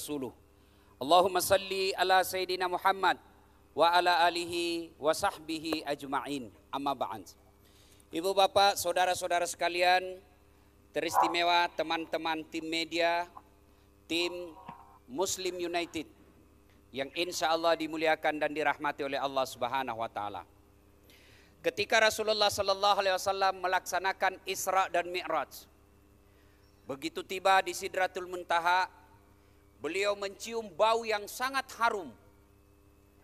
ke-10. Allahumma salli ala Sayyidina Muhammad wa ala alihi wa sahbihi ajma'in. Amma ba'an. Ibu bapak, saudara-saudara sekalian, teristimewa teman-teman tim media, tim Muslim United yang insya Allah dimuliakan dan dirahmati oleh Allah Subhanahu wa taala. Ketika Rasulullah sallallahu alaihi wasallam melaksanakan Isra dan Mi'raj. Begitu tiba di Sidratul Muntaha, beliau mencium bau yang sangat harum.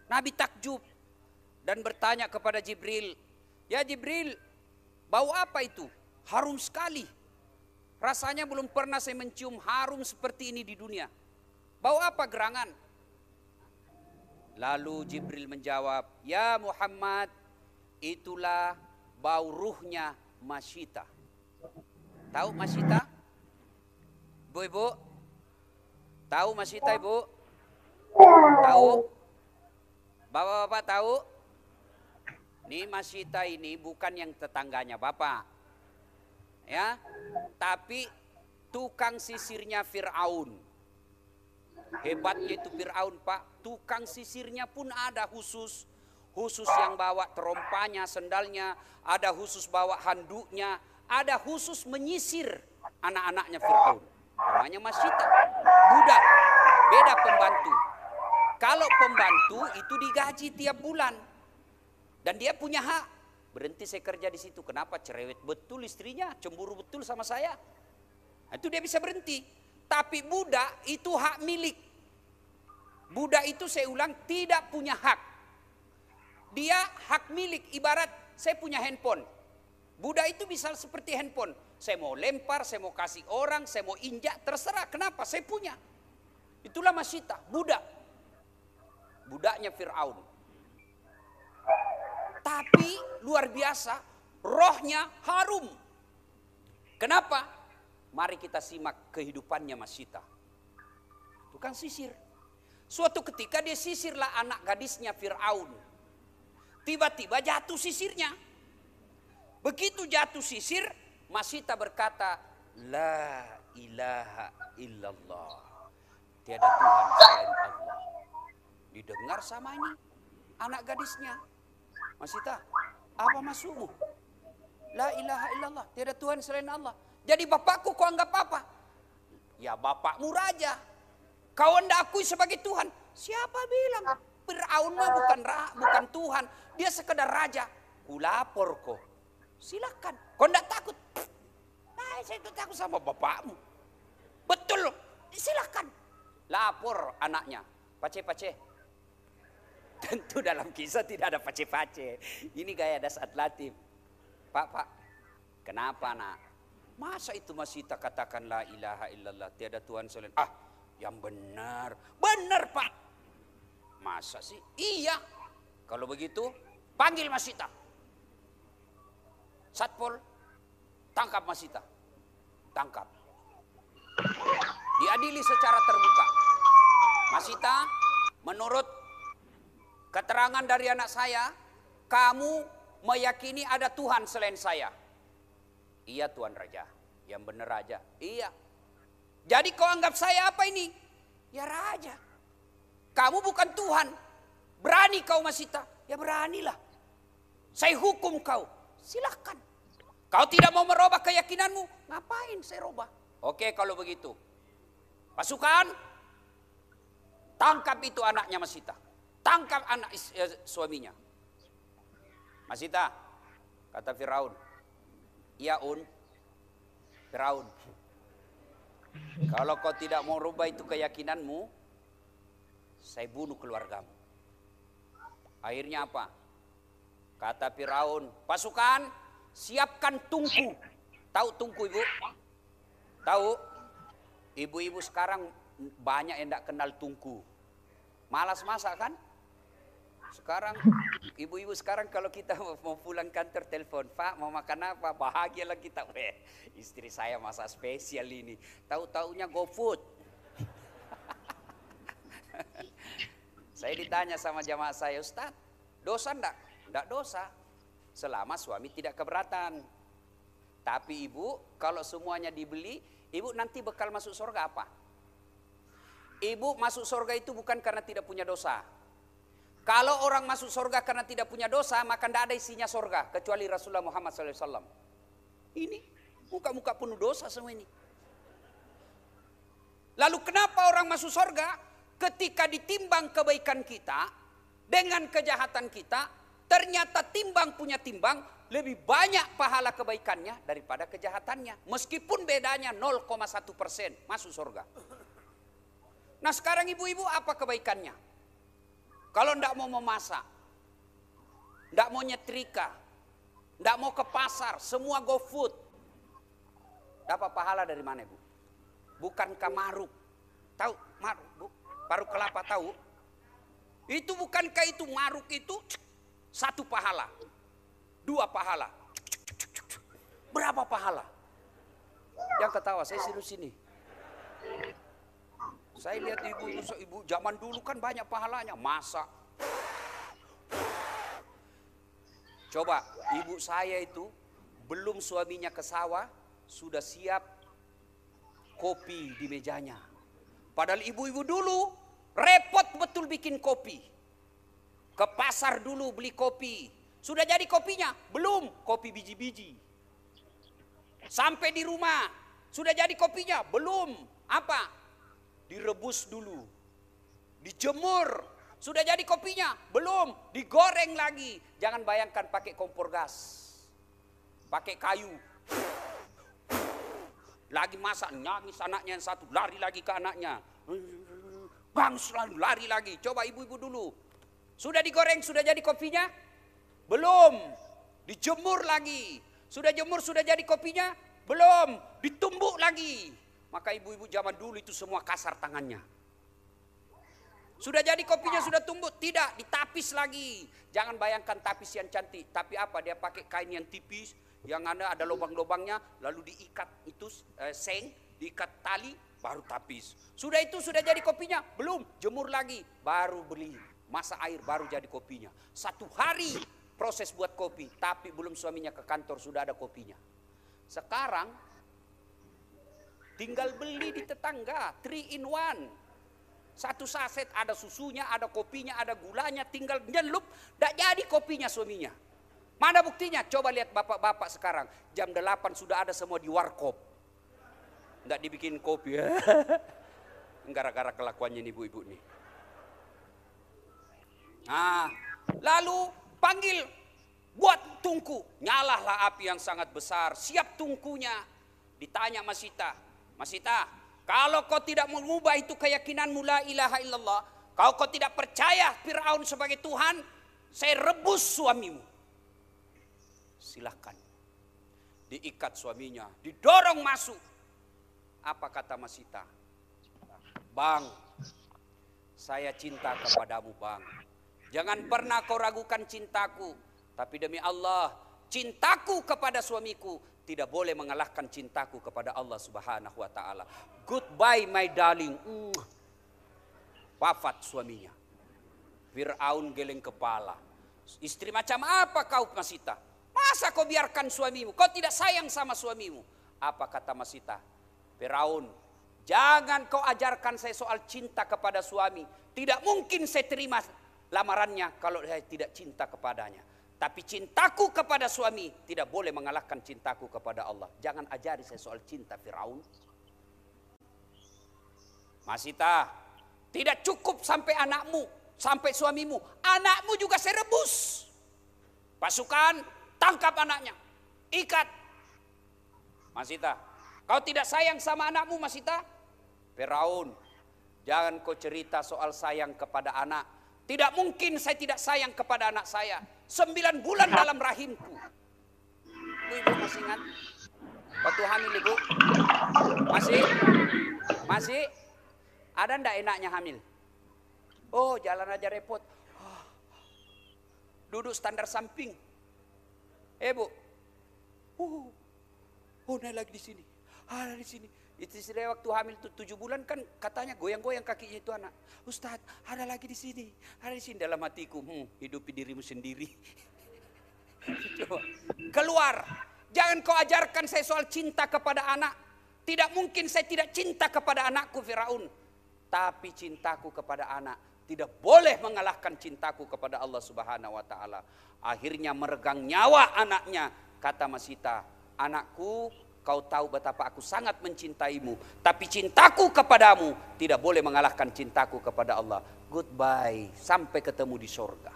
Nabi takjub dan bertanya kepada Jibril, "Ya Jibril, bau apa itu? Harum sekali." Rasanya belum pernah saya mencium harum seperti ini di dunia. Bau apa gerangan? Lalu Jibril menjawab, "Ya Muhammad, itulah bau ruhnya Masyita." Tahu Masyita? Bu Tahu Masyita Ibu? Tahu? Bapak-bapak tahu? Ini Masyita ini bukan yang tetangganya Bapak. Ya, tapi tukang sisirnya Fir'aun. Hebatnya itu Fir'aun Pak, tukang sisirnya pun ada khusus. Khusus yang bawa terompanya, sendalnya, ada khusus bawa handuknya, ada khusus menyisir anak-anaknya Fir'aun. Namanya Masyita, budak, beda pembantu. Kalau pembantu itu digaji tiap bulan. Dan dia punya hak. Berhenti saya kerja di situ. Kenapa? Cerewet betul istrinya, cemburu betul sama saya. Itu dia bisa berhenti. Tapi budak itu hak milik. Budak itu saya ulang tidak punya hak. Dia hak milik ibarat saya punya handphone. Budak itu bisa seperti handphone. Saya mau lempar, saya mau kasih orang, saya mau injak, terserah. Kenapa? Saya punya. Itulah Masyita, budak. Budaknya Fir'aun. Tapi luar biasa, rohnya harum. Kenapa? Mari kita simak kehidupannya Masyita. Tukang sisir. Suatu ketika dia sisirlah anak gadisnya Fir'aun. Tiba-tiba jatuh sisirnya. Begitu jatuh sisir, Masyita berkata, La ilaha illallah. Tiada Tuhan selain Allah. Didengar sama ini anak gadisnya. Masyita, apa masukmu? La ilaha illallah. Tiada Tuhan selain Allah. Jadi bapakku kau anggap apa? Ya bapakmu raja. Kau anda akui sebagai Tuhan. Siapa bilang? Fir'aun mah bukan ra, bukan Tuhan. Dia sekedar raja. Kulapor kok. Silakan. Kau enggak takut? Nah, saya itu takut sama bapakmu. Betul. Silakan. Lapor anaknya. Pace-pace. Tentu dalam kisah tidak ada pace-pace. Ini gaya dasar latif. Pak, pak. Kenapa nak? Masa itu masih tak katakan la ilaha illallah. Tiada Tuhan selain. Ah, yang benar. Benar pak. Masa sih? Iya. Kalau begitu, panggil Masita. Satpol, tangkap Masita. Tangkap. Diadili secara terbuka. Masita, menurut keterangan dari anak saya, kamu meyakini ada Tuhan selain saya. Iya Tuan Raja, yang benar Raja. Iya. Jadi kau anggap saya apa ini? Ya Raja. Kamu bukan Tuhan. Berani kau Masita? Ya beranilah. Saya hukum kau. Silahkan. Kau tidak mau merubah keyakinanmu? Ngapain saya rubah? Oke kalau begitu. Pasukan. Tangkap itu anaknya Masita. Tangkap anak eh, suaminya. Masita. Kata Firaun. Ya un. Firaun. Kalau kau tidak mau rubah itu keyakinanmu, saya bunuh keluargamu. Akhirnya apa? Kata Firaun, pasukan siapkan tungku. Tahu tungku ibu? Tahu? Ibu-ibu sekarang banyak yang tidak kenal tungku. Malas masak kan? Sekarang ibu-ibu sekarang kalau kita mau pulang kantor telepon, Pak mau makan apa? Bahagialah kita. Weh, istri saya masak spesial ini. Tahu-taunya GoFood. saya ditanya sama jamaah saya, Ustaz, dosa enggak? Enggak dosa. Selama suami tidak keberatan. Tapi ibu, kalau semuanya dibeli, ibu nanti bekal masuk surga apa? Ibu masuk surga itu bukan karena tidak punya dosa. Kalau orang masuk surga karena tidak punya dosa, maka tidak ada isinya surga. Kecuali Rasulullah Muhammad SAW. Ini muka-muka penuh dosa semua ini. Lalu kenapa orang masuk surga? Ketika ditimbang kebaikan kita dengan kejahatan kita, ternyata timbang punya timbang lebih banyak pahala kebaikannya daripada kejahatannya. Meskipun bedanya 0,1 persen masuk surga. Nah sekarang ibu-ibu apa kebaikannya? Kalau ndak mau memasak, ndak mau nyetrika, ndak mau ke pasar, semua go food. Dapat pahala dari mana ibu? Bukan kamaruk. Tahu maruk bu? Paru kelapa tahu? Itu bukankah itu maruk itu satu pahala, dua pahala. Berapa pahala? Yang ketawa saya serius ini. Saya lihat ibu ibu zaman dulu kan banyak pahalanya, masak. Coba ibu saya itu belum suaminya ke sawah sudah siap kopi di mejanya. Padahal ibu-ibu dulu repot betul bikin kopi. Ke pasar dulu beli kopi. Sudah jadi kopinya? Belum, kopi biji-biji. Sampai di rumah, sudah jadi kopinya? Belum. Apa? Direbus dulu. Dijemur. Sudah jadi kopinya? Belum. Digoreng lagi. Jangan bayangkan pakai kompor gas. Pakai kayu. Lagi masak, nangis anaknya yang satu, lari lagi ke anaknya. Bang selalu lari lagi. Coba ibu-ibu dulu. Sudah digoreng, sudah jadi kopinya? Belum. Dijemur lagi. Sudah jemur, sudah jadi kopinya? Belum. Ditumbuk lagi. Maka ibu-ibu zaman dulu itu semua kasar tangannya. Sudah jadi kopinya sudah tumbuk? Tidak, ditapis lagi. Jangan bayangkan tapis yang cantik. Tapi apa? Dia pakai kain yang tipis, yang ada ada lubang-lubangnya lalu diikat itu eh, seng diikat tali baru tapis sudah itu sudah jadi kopinya belum jemur lagi baru beli masa air baru jadi kopinya satu hari proses buat kopi tapi belum suaminya ke kantor sudah ada kopinya sekarang tinggal beli di tetangga three in one satu saset ada susunya, ada kopinya, ada gulanya, tinggal nyelup, tidak jadi kopinya suaminya. Mana buktinya? Coba lihat bapak-bapak sekarang. Jam 8 sudah ada semua di warkop. Enggak dibikin kopi ya. Gara-gara kelakuannya nih ibu-ibu nih. Nah, lalu panggil buat tungku. Nyalahlah api yang sangat besar. Siap tungkunya. Ditanya Masita. Masita, kalau kau tidak mengubah itu keyakinanmu la ilaha illallah. Kalau kau tidak percaya Fir'aun sebagai Tuhan. Saya rebus suamimu silahkan. Diikat suaminya, didorong masuk. Apa kata Masita? Bang, saya cinta kepadamu bang. Jangan pernah kau ragukan cintaku. Tapi demi Allah, cintaku kepada suamiku tidak boleh mengalahkan cintaku kepada Allah Subhanahu wa taala. Goodbye my darling. Mm. Wafat suaminya. Firaun geleng kepala. Istri macam apa kau Masita? Masa kau biarkan suamimu? Kau tidak sayang sama suamimu. Apa kata Masita? Firaun, jangan kau ajarkan saya soal cinta kepada suami. Tidak mungkin saya terima lamarannya kalau saya tidak cinta kepadanya. Tapi cintaku kepada suami tidak boleh mengalahkan cintaku kepada Allah. Jangan ajari saya soal cinta Firaun. Masita, tidak cukup sampai anakmu, sampai suamimu. Anakmu juga saya rebus. Pasukan Tangkap anaknya. Ikat. Masita. Kau tidak sayang sama anakmu Masita? Firaun. Jangan kau cerita soal sayang kepada anak. Tidak mungkin saya tidak sayang kepada anak saya. Sembilan bulan dalam rahimku. Ibu, ibu masih ingat? Waktu hamil ibu? Masih? Masih? Ada ndak enaknya hamil? Oh jalan aja repot. Duduk standar samping. Eh bu, uh, oh naik lagi di sini, ada di sini. Itu saya waktu hamil tuh tujuh bulan kan katanya goyang-goyang kakinya itu anak. Ustadz ada lagi di sini, ada di sini dalam hatiku. Hmm, hidupi dirimu sendiri. Keluar. Jangan kau ajarkan saya soal cinta kepada anak. Tidak mungkin saya tidak cinta kepada anakku Firaun. Tapi cintaku kepada anak tidak boleh mengalahkan cintaku kepada Allah Subhanahu wa taala. Akhirnya meregang nyawa anaknya. Kata Masita, "Anakku, kau tahu betapa aku sangat mencintaimu, tapi cintaku kepadamu tidak boleh mengalahkan cintaku kepada Allah." Goodbye, sampai ketemu di sorga.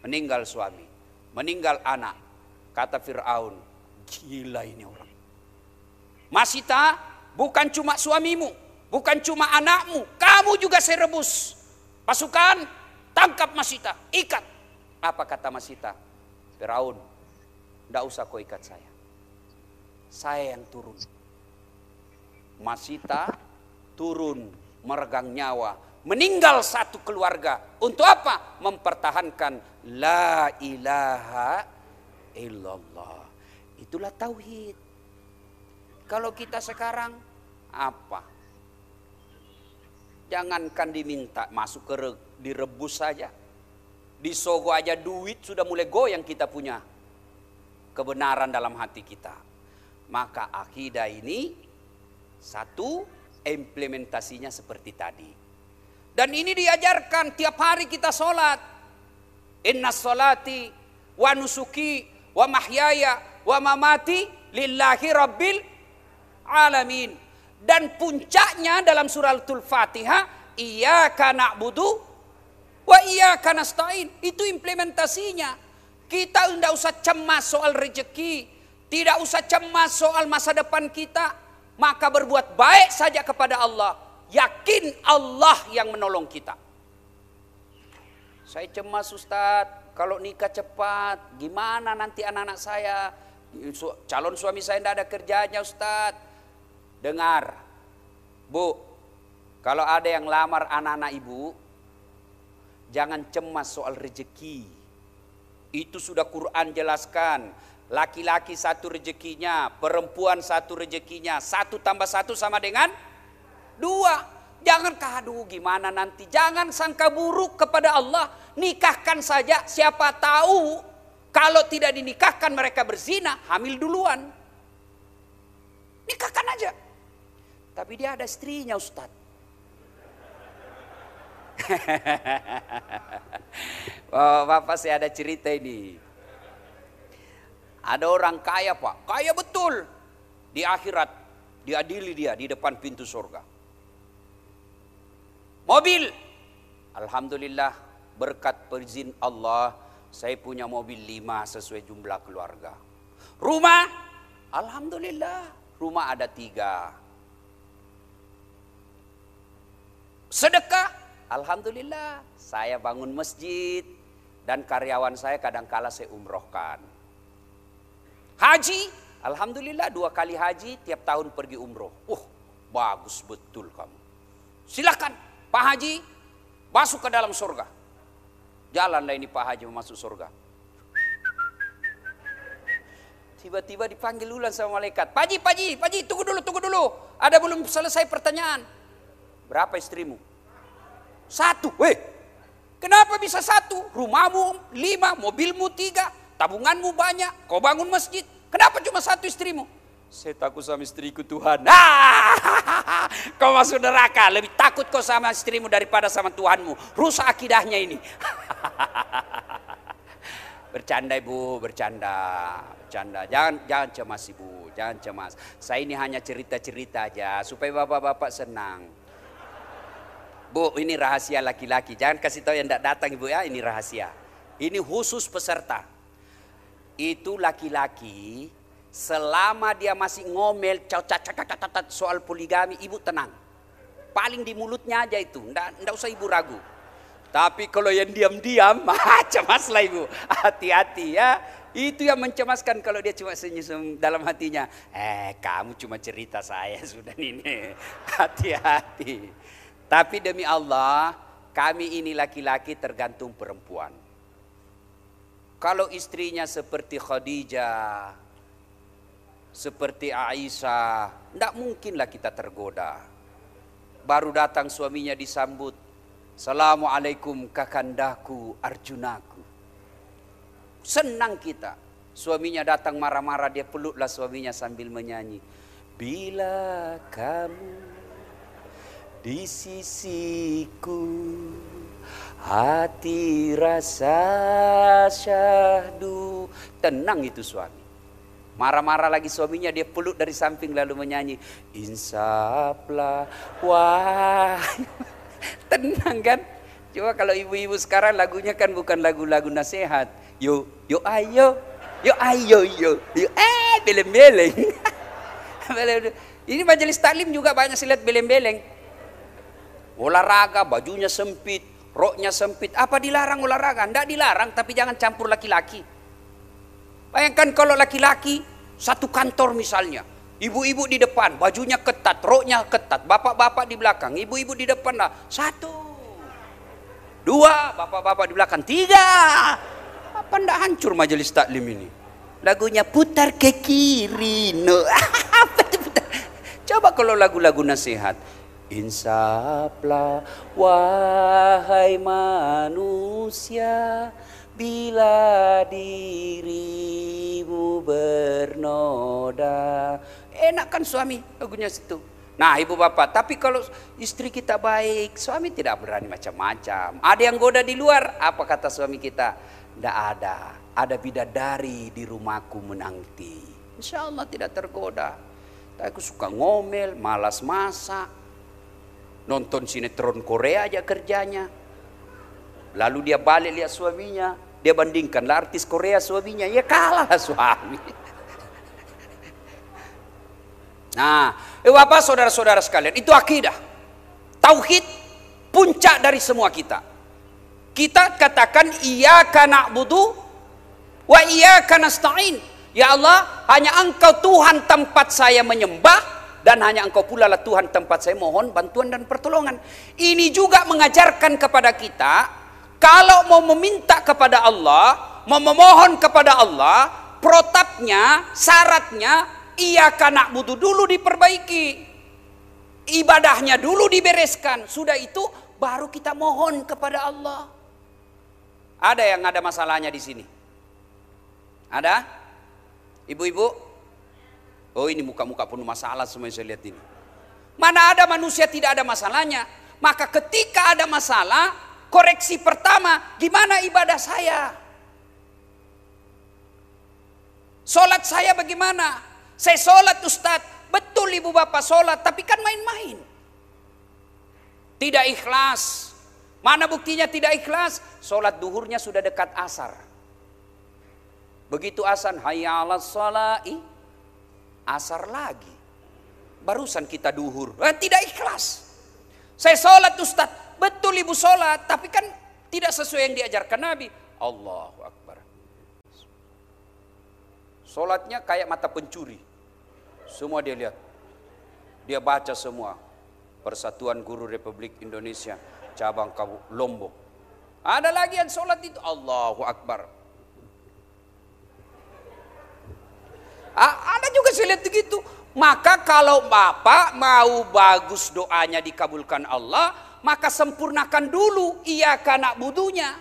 Meninggal suami, meninggal anak. Kata Firaun, "Gila ini orang." Masita, bukan cuma suamimu, bukan cuma anakmu, kamu juga saya rebus. Pasukan, tangkap Masita, ikat. Apa kata Masita? Firaun, tidak usah kau ikat saya. Saya yang turun. Masita turun meregang nyawa. Meninggal satu keluarga. Untuk apa? Mempertahankan la ilaha illallah. Itulah tauhid. Kalau kita sekarang apa? Jangankan diminta masuk ke direbus saja. Disogo aja duit sudah mulai goyang kita punya kebenaran dalam hati kita. Maka akidah ini satu implementasinya seperti tadi. Dan ini diajarkan tiap hari kita sholat. Inna sholati wa nusuki wa mahyaya wa mamati lillahi rabbil alamin dan puncaknya dalam surah Al-Fatihah, iyyaka na'budu wa iyyaka nasta'in. Itu implementasinya. Kita tidak usah cemas soal rezeki, tidak usah cemas soal masa depan kita, maka berbuat baik saja kepada Allah. Yakin Allah yang menolong kita. Saya cemas Ustadz, kalau nikah cepat, gimana nanti anak-anak saya? Calon suami saya tidak ada kerjanya Ustadz Dengar, Bu, kalau ada yang lamar anak-anak ibu, jangan cemas soal rezeki. Itu sudah Quran jelaskan. Laki-laki satu rezekinya, perempuan satu rezekinya. Satu tambah satu sama dengan dua. Jangan kadu gimana nanti. Jangan sangka buruk kepada Allah. Nikahkan saja siapa tahu kalau tidak dinikahkan mereka berzina, hamil duluan. Nikahkan aja. Tapi dia ada istrinya Ustaz. oh, Bapak saya ada cerita ini. Ada orang kaya Pak, kaya betul. Di akhirat diadili dia di depan pintu surga. Mobil. Alhamdulillah berkat perizin Allah saya punya mobil lima sesuai jumlah keluarga. Rumah. Alhamdulillah rumah ada tiga. Sedekah, Alhamdulillah saya bangun masjid dan karyawan saya kadang kala saya umrohkan. Haji, Alhamdulillah dua kali haji tiap tahun pergi umroh. Uh, bagus betul kamu. Silakan Pak Haji masuk ke dalam surga. Jalanlah ini Pak Haji masuk surga. Tiba-tiba dipanggil ulang sama malaikat. Paji, Paji, Paji, tunggu dulu, tunggu dulu. Ada belum selesai pertanyaan. Berapa istrimu? Satu. Weh, kenapa bisa satu? Rumahmu lima, mobilmu tiga, tabunganmu banyak, kau bangun masjid. Kenapa cuma satu istrimu? Saya takut sama istriku Tuhan. Ah, kau masuk neraka. Lebih takut kau sama istrimu daripada sama Tuhanmu. Rusak akidahnya ini. bercanda ibu, bercanda, bercanda. Jangan jangan cemas ibu, jangan cemas. Saya ini hanya cerita-cerita aja supaya bapak-bapak senang. Bu, ini rahasia laki-laki. Jangan kasih tahu yang tidak datang ibu ya, ini rahasia. Ini khusus peserta. Itu laki-laki selama dia masih ngomel soal poligami, ibu tenang. Paling di mulutnya aja itu, tidak usah ibu ragu. Tapi kalau yang diam-diam, cemaslah ibu. Hati-hati ya. Itu yang mencemaskan kalau dia cuma senyum dalam hatinya. Eh, kamu cuma cerita saya sudah ini. Hati-hati. Tapi demi Allah, kami ini laki-laki tergantung perempuan. Kalau istrinya seperti Khadijah, seperti Aisyah, tidak mungkinlah kita tergoda. Baru datang suaminya disambut, Assalamualaikum kakandaku Arjunaku. Senang kita. Suaminya datang marah-marah, dia peluklah suaminya sambil menyanyi. Bila kamu di sisiku hati rasa syahdu. Tenang itu suami. Marah-marah lagi suaminya dia peluk dari samping lalu menyanyi insaplah wah. Tenang kan? Coba kalau ibu-ibu sekarang lagunya kan bukan lagu-lagu nasihat. Yo yo ayo yo ayo yo yo eh beleng-beleng. Ini majelis taklim juga banyak saya lihat beleng-beleng. Olahraga, bajunya sempit, roknya sempit. Apa dilarang olahraga? Tidak dilarang, tapi jangan campur laki-laki. Bayangkan kalau laki-laki, satu kantor misalnya. Ibu-ibu di depan, bajunya ketat, roknya ketat. Bapak-bapak di belakang, ibu-ibu di depan lah. Satu. Dua, bapak-bapak di belakang. Tiga. Apa ndak hancur majelis taklim ini? Lagunya putar ke kiri. No. Coba kalau lagu-lagu nasihat. Insaplah wahai manusia bila dirimu bernoda. Enak kan suami lagunya situ. Nah ibu bapak, tapi kalau istri kita baik, suami tidak berani macam-macam. Ada yang goda di luar, apa kata suami kita? Tidak ada, ada bidadari di rumahku menanti. Insya Allah tidak tergoda. Aku suka ngomel, malas masak. Nonton sinetron Korea aja kerjanya. Lalu dia balik lihat suaminya. Dia bandingkan lah artis Korea suaminya. Ya kalah suami. Nah, eh bapak saudara-saudara sekalian. Itu akidah. Tauhid puncak dari semua kita. Kita katakan iya karena budu wa iya karena stain Ya Allah, hanya Engkau Tuhan tempat saya menyembah dan hanya Engkau pula lah Tuhan tempat saya mohon bantuan dan pertolongan. Ini juga mengajarkan kepada kita kalau mau meminta kepada Allah, mau memohon kepada Allah, protapnya, syaratnya ia kanak butuh dulu diperbaiki. Ibadahnya dulu dibereskan. Sudah itu baru kita mohon kepada Allah. Ada yang ada masalahnya di sini? Ada? Ibu-ibu, oh ini muka-muka penuh masalah semua yang saya lihat ini. Mana ada manusia tidak ada masalahnya. Maka ketika ada masalah, koreksi pertama, gimana ibadah saya? Sholat saya bagaimana? Saya sholat Ustadz, betul ibu bapak sholat, tapi kan main-main. Tidak ikhlas. Mana buktinya tidak ikhlas? Sholat duhurnya sudah dekat asar. Begitu asan hayya ala salai asar lagi. Barusan kita duhur. Eh, tidak ikhlas. Saya sholat Ustaz. Betul ibu sholat. Tapi kan tidak sesuai yang diajarkan Nabi. Allahu Akbar. Sholatnya kayak mata pencuri. Semua dia lihat. Dia baca semua. Persatuan Guru Republik Indonesia. Cabang Kabu Lombok. Ada lagi yang sholat itu. Allahu Akbar. Ada juga saya lihat begitu. Maka kalau Bapak mau bagus doanya dikabulkan Allah, maka sempurnakan dulu ia kanak budunya.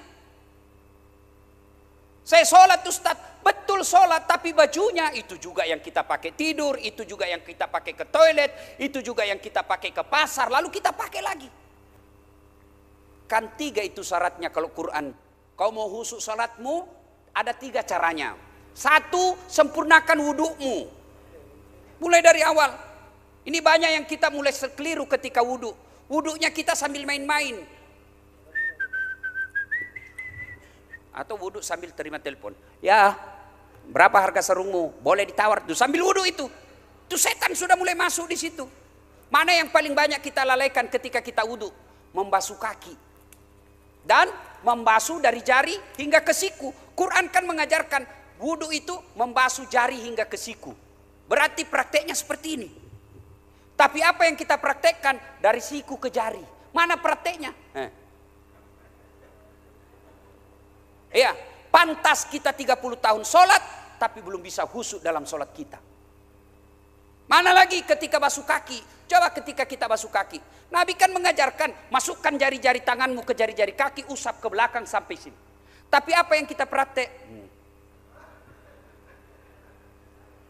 Saya sholat Ustaz, betul sholat tapi bajunya itu juga yang kita pakai tidur, itu juga yang kita pakai ke toilet, itu juga yang kita pakai ke pasar, lalu kita pakai lagi. Kan tiga itu syaratnya kalau Quran. Kau mau husuk salatmu, ada tiga caranya. Satu, sempurnakan wudukmu. Mulai dari awal. Ini banyak yang kita mulai keliru ketika wudhu. Wuduknya kita sambil main-main. Atau wudhu sambil terima telepon. Ya, berapa harga sarungmu? Boleh ditawar tuh sambil wudhu itu. Itu setan sudah mulai masuk di situ. Mana yang paling banyak kita lalaikan ketika kita wudhu? Membasuh kaki. Dan membasuh dari jari hingga ke siku. Quran kan mengajarkan Wudhu itu membasuh jari hingga ke siku. Berarti prakteknya seperti ini. Tapi apa yang kita praktekkan dari siku ke jari? Mana prakteknya? Eh. Iya, pantas kita 30 tahun sholat, tapi belum bisa husuk dalam sholat kita. Mana lagi ketika basuh kaki? Coba ketika kita basuh kaki. Nabi kan mengajarkan, masukkan jari-jari tanganmu ke jari-jari kaki, usap ke belakang sampai sini. Tapi apa yang kita praktek? Hmm.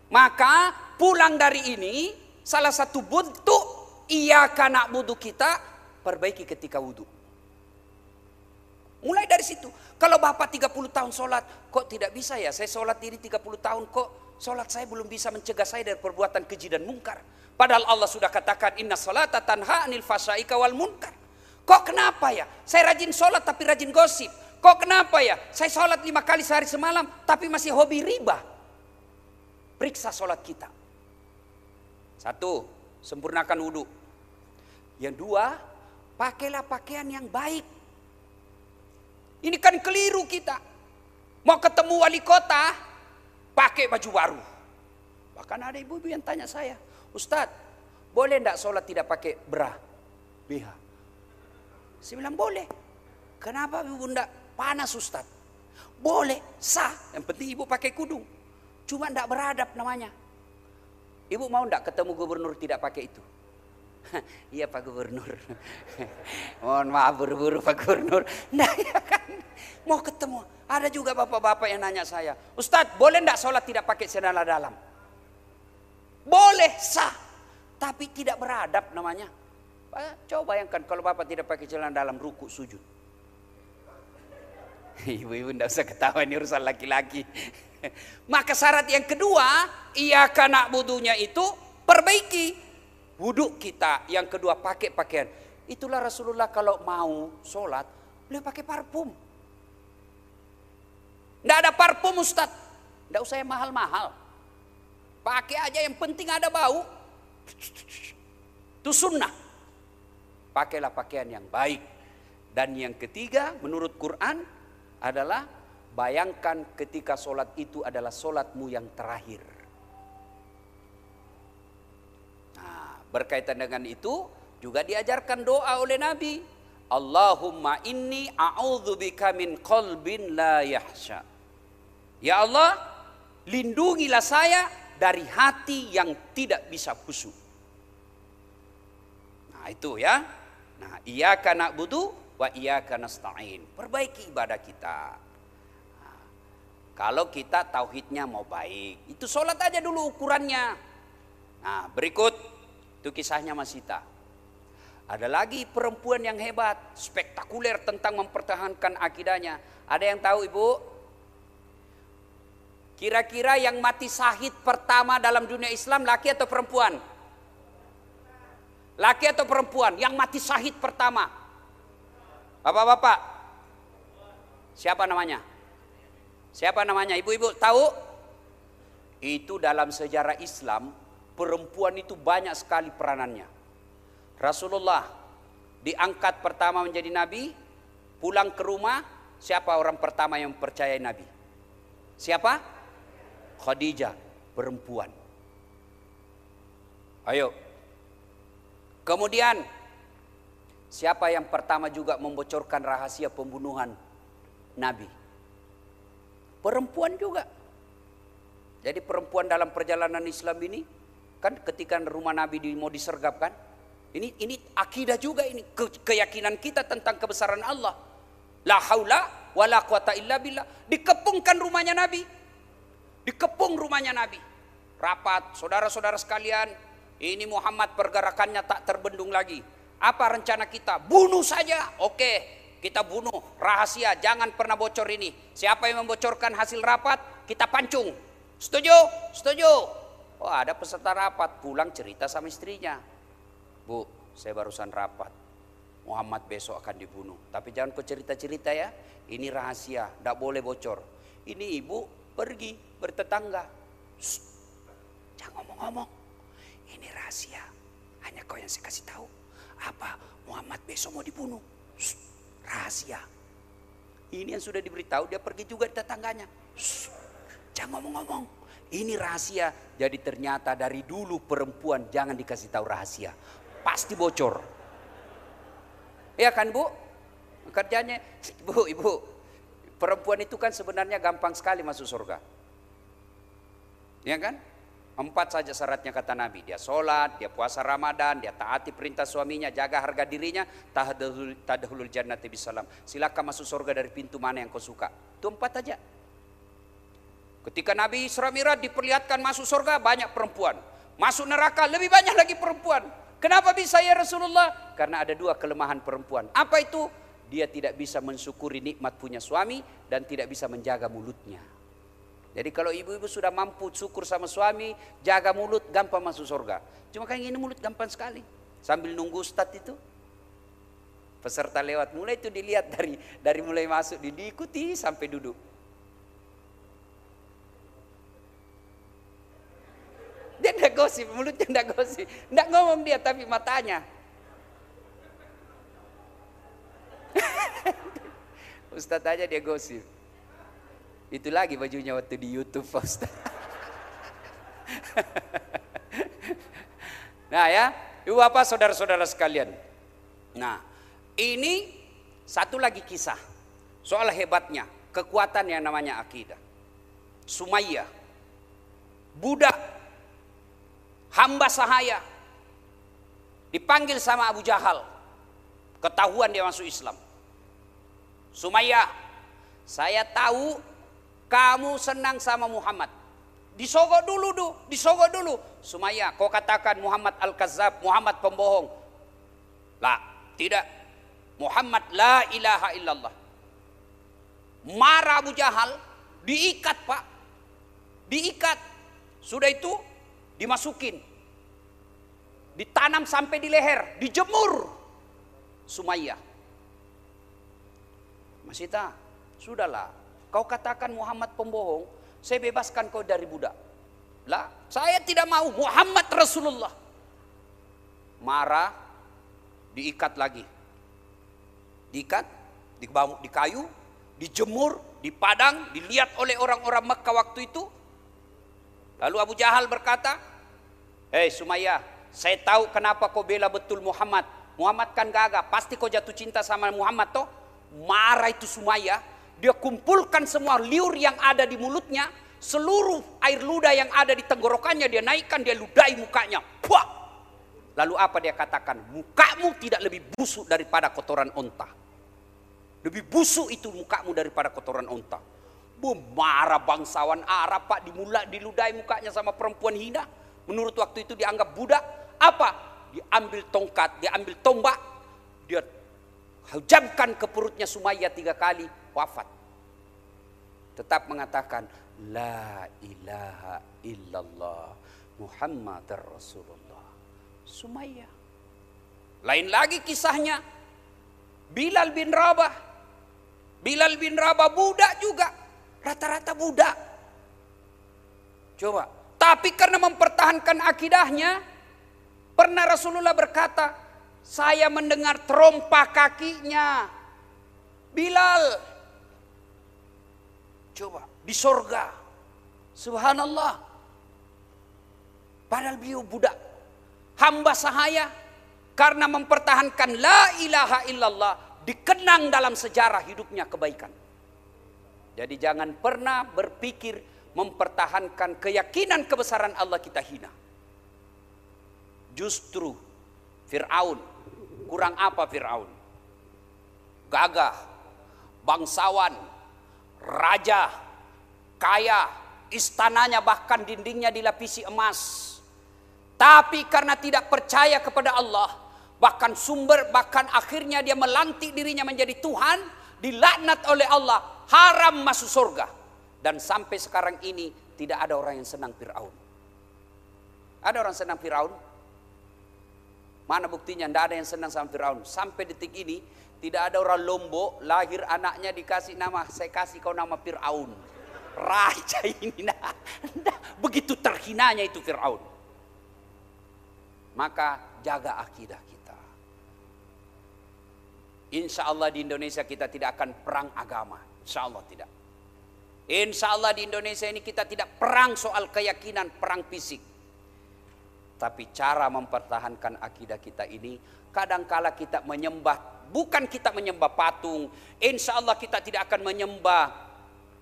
Maka pulang dari ini salah satu bentuk Iya karena wudhu kita, perbaiki ketika wudhu. Mulai dari situ. Kalau Bapak 30 tahun sholat, kok tidak bisa ya? Saya sholat ini 30 tahun kok sholat saya belum bisa mencegah saya dari perbuatan keji dan mungkar. Padahal Allah sudah katakan inna salata tanha anil fasyaika wal munkar. Kok kenapa ya? Saya rajin sholat tapi rajin gosip. Kok kenapa ya? Saya sholat lima kali sehari semalam tapi masih hobi riba. Periksa sholat kita. Satu, sempurnakan wudhu. Yang dua, pakailah pakaian yang baik. Ini kan keliru kita. Mau ketemu wali kota, pakai baju baru. Bahkan ada ibu-ibu yang tanya saya, Ustadz, boleh enggak sholat tidak pakai bra? BH. Saya bilang boleh. Kenapa ibu enggak panas Ustadz? Boleh, sah. Yang penting ibu pakai kudung. Cuma enggak beradab namanya. Ibu mau enggak ketemu gubernur tidak pakai itu? iya Pak Gubernur. Mohon maaf buru-buru Pak Gubernur. Nah ya kan. Mau ketemu. Ada juga bapak-bapak yang nanya saya. Ustadz boleh enggak sholat tidak pakai sandal dalam? Boleh sah. Tapi tidak beradab namanya. Coba bayangkan kalau bapak tidak pakai celana dalam ruku sujud. Ibu-ibu tidak usah ketawa ini urusan laki-laki. Maka syarat yang kedua, ia karena budunya itu perbaiki wudhu kita. Yang kedua pakai pakaian. Itulah Rasulullah kalau mau sholat, beliau pakai parfum. Tidak ada parfum Ustaz. Tidak usah yang mahal-mahal. Pakai aja yang penting ada bau. Itu sunnah. Pakailah pakaian yang baik. Dan yang ketiga menurut Quran adalah bayangkan ketika sholat itu adalah sholatmu yang terakhir. Berkaitan dengan itu juga diajarkan doa oleh Nabi. Allahumma inni a'udzubika min qalbin la yahsha. Ya Allah, lindungilah saya dari hati yang tidak bisa khusyuk. Nah, itu ya. Nah, iyyaka na'budu wa iyyaka nasta'in. Perbaiki ibadah kita. Nah, kalau kita tauhidnya mau baik, itu sholat aja dulu ukurannya. Nah, berikut itu kisahnya Masita. Ada lagi perempuan yang hebat, spektakuler tentang mempertahankan akidahnya. Ada yang tahu ibu? Kira-kira yang mati sahid pertama dalam dunia Islam laki atau perempuan? Laki atau perempuan yang mati sahid pertama? Bapak-bapak, siapa namanya? Siapa namanya? Ibu-ibu tahu? Itu dalam sejarah Islam perempuan itu banyak sekali peranannya. Rasulullah diangkat pertama menjadi nabi, pulang ke rumah, siapa orang pertama yang percaya nabi? Siapa? Khadijah, perempuan. Ayo. Kemudian siapa yang pertama juga membocorkan rahasia pembunuhan nabi? Perempuan juga. Jadi perempuan dalam perjalanan Islam ini Kan ketika rumah Nabi di, mau disergap kan? Ini ini akidah juga ini ke, keyakinan kita tentang kebesaran Allah. La haula wala quwata illa billah. Dikepungkan rumahnya Nabi. Dikepung rumahnya Nabi. Rapat, saudara-saudara sekalian, ini Muhammad pergerakannya tak terbendung lagi. Apa rencana kita? Bunuh saja. Oke, kita bunuh. Rahasia, jangan pernah bocor ini. Siapa yang membocorkan hasil rapat, kita pancung. Setuju? Setuju. Oh ada peserta rapat pulang cerita sama istrinya. Bu, saya barusan rapat. Muhammad besok akan dibunuh. Tapi jangan kau cerita-cerita ya. Ini rahasia, tidak boleh bocor. Ini ibu pergi bertetangga. Shh, jangan ngomong-ngomong. Ini rahasia. Hanya kau yang saya kasih tahu. Apa Muhammad besok mau dibunuh. Shh, rahasia. Ini yang sudah diberitahu dia pergi juga di tetangganya. Shh, jangan ngomong-ngomong. Ini rahasia. Jadi ternyata dari dulu perempuan jangan dikasih tahu rahasia. Pasti bocor. Ya kan bu? Kerjanya, bu, ibu. Perempuan itu kan sebenarnya gampang sekali masuk surga. Ya kan? Empat saja syaratnya kata Nabi. Dia sholat, dia puasa Ramadan, dia taati perintah suaminya, jaga harga dirinya, tadahulul jannati bisalam. Silakan masuk surga dari pintu mana yang kau suka. Itu empat aja. Ketika Nabi Isra Mi'raj diperlihatkan masuk surga banyak perempuan. Masuk neraka lebih banyak lagi perempuan. Kenapa bisa ya Rasulullah? Karena ada dua kelemahan perempuan. Apa itu? Dia tidak bisa mensyukuri nikmat punya suami dan tidak bisa menjaga mulutnya. Jadi kalau ibu-ibu sudah mampu syukur sama suami, jaga mulut, gampang masuk surga. Cuma kayak gini mulut gampang sekali. Sambil nunggu ustadz itu, peserta lewat mulai itu dilihat dari dari mulai masuk diikuti sampai duduk. Dia tidak gosip, mulutnya tidak gosip. Tidak ngomong dia tapi matanya. Ustadz aja dia gosip. Itu lagi bajunya waktu di Youtube nah ya, ibu apa saudara-saudara sekalian. Nah, ini satu lagi kisah. Soal hebatnya, kekuatan yang namanya akidah. Sumayyah, budak hamba sahaya dipanggil sama Abu Jahal ketahuan dia masuk Islam Sumayyah saya tahu kamu senang sama Muhammad. Disogok dulu du, disogok dulu. Sumayyah kau katakan Muhammad Al-Kazzab Muhammad pembohong. Lah tidak. Muhammad la ilaha illallah. Marah Abu Jahal diikat pak. Diikat. Sudah itu dimasukin. Ditanam sampai di leher, dijemur. Sumayyah. Masita, sudahlah. Kau katakan Muhammad pembohong, saya bebaskan kau dari budak. Lah, saya tidak mau Muhammad Rasulullah. Marah, diikat lagi. Diikat, di, di kayu, dijemur, di padang, dilihat oleh orang-orang Mekah waktu itu. Lalu Abu Jahal berkata, Hei Sumayyah, saya tahu kenapa kau bela betul Muhammad. Muhammad kan gagah, pasti kau jatuh cinta sama Muhammad toh. Marah itu Sumaya, dia kumpulkan semua liur yang ada di mulutnya, seluruh air ludah yang ada di tenggorokannya dia naikkan, dia ludahi mukanya. Puah! Lalu apa dia katakan? Mukamu tidak lebih busuk daripada kotoran onta. Lebih busuk itu mukamu daripada kotoran onta. Bu, marah bangsawan Arab pak dimulai diludahi mukanya sama perempuan hina. Menurut waktu itu dianggap budak, apa? Diambil tongkat, diambil tombak, dia hajamkan ke perutnya Sumayyah tiga kali, wafat. Tetap mengatakan, La ilaha illallah Muhammad Rasulullah. Sumayyah. Lain lagi kisahnya. Bilal bin Rabah. Bilal bin Rabah budak juga. Rata-rata budak. Coba. Tapi karena mempertahankan akidahnya, Pernah Rasulullah berkata, saya mendengar terompa kakinya. Bilal. Coba, di sorga. Subhanallah. Padahal beliau budak. Hamba sahaya. Karena mempertahankan la ilaha illallah. Dikenang dalam sejarah hidupnya kebaikan. Jadi jangan pernah berpikir mempertahankan keyakinan kebesaran Allah kita hina. Justru Fir'aun, kurang apa Fir'aun? Gagah, bangsawan, raja, kaya, istananya bahkan dindingnya dilapisi emas. Tapi karena tidak percaya kepada Allah, bahkan sumber, bahkan akhirnya dia melantik dirinya menjadi Tuhan, dilaknat oleh Allah, haram masuk surga. Dan sampai sekarang ini tidak ada orang yang senang Fir'aun. Ada orang senang Fir'aun? Mana buktinya? Tidak ada yang senang sama Fir'aun. Sampai detik ini, tidak ada orang Lombok lahir anaknya dikasih nama, saya kasih kau nama Fir'aun. Raja ini, nah, nah, begitu terhinanya itu Fir'aun. Maka jaga akidah kita. Insya Allah di Indonesia kita tidak akan perang agama. Insya Allah tidak. Insya Allah di Indonesia ini kita tidak perang soal keyakinan, perang fisik. Tapi cara mempertahankan akidah kita ini kadangkala kita menyembah bukan kita menyembah patung. Insya Allah kita tidak akan menyembah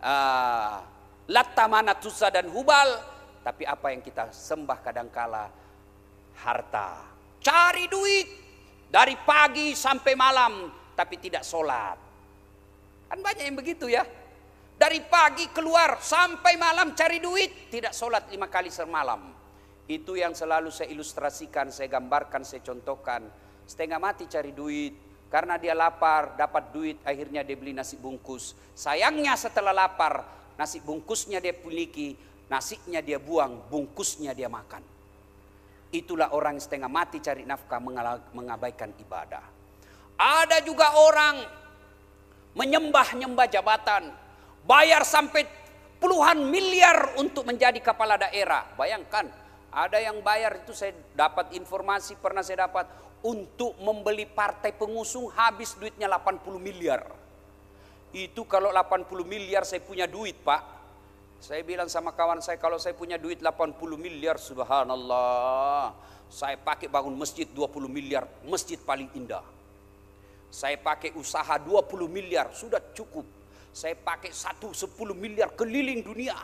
uh, Latta Manatusa dan Hubal. Tapi apa yang kita sembah kadangkala harta. Cari duit dari pagi sampai malam tapi tidak sholat. Kan banyak yang begitu ya. Dari pagi keluar sampai malam cari duit tidak sholat lima kali semalam Itu yang selalu saya ilustrasikan, saya gambarkan, saya contohkan. Setengah mati cari duit, karena dia lapar, dapat duit, akhirnya dia beli nasi bungkus. Sayangnya setelah lapar, nasi bungkusnya dia miliki, nasinya dia buang, bungkusnya dia makan. Itulah orang setengah mati cari nafkah mengabaikan ibadah. Ada juga orang menyembah-nyembah jabatan, bayar sampai puluhan miliar untuk menjadi kepala daerah. Bayangkan, ada yang bayar itu saya dapat informasi pernah saya dapat untuk membeli partai pengusung habis duitnya 80 miliar. Itu kalau 80 miliar saya punya duit pak. Saya bilang sama kawan saya kalau saya punya duit 80 miliar subhanallah. Saya pakai bangun masjid 20 miliar, masjid paling indah. Saya pakai usaha 20 miliar, sudah cukup. Saya pakai satu 10 miliar keliling dunia.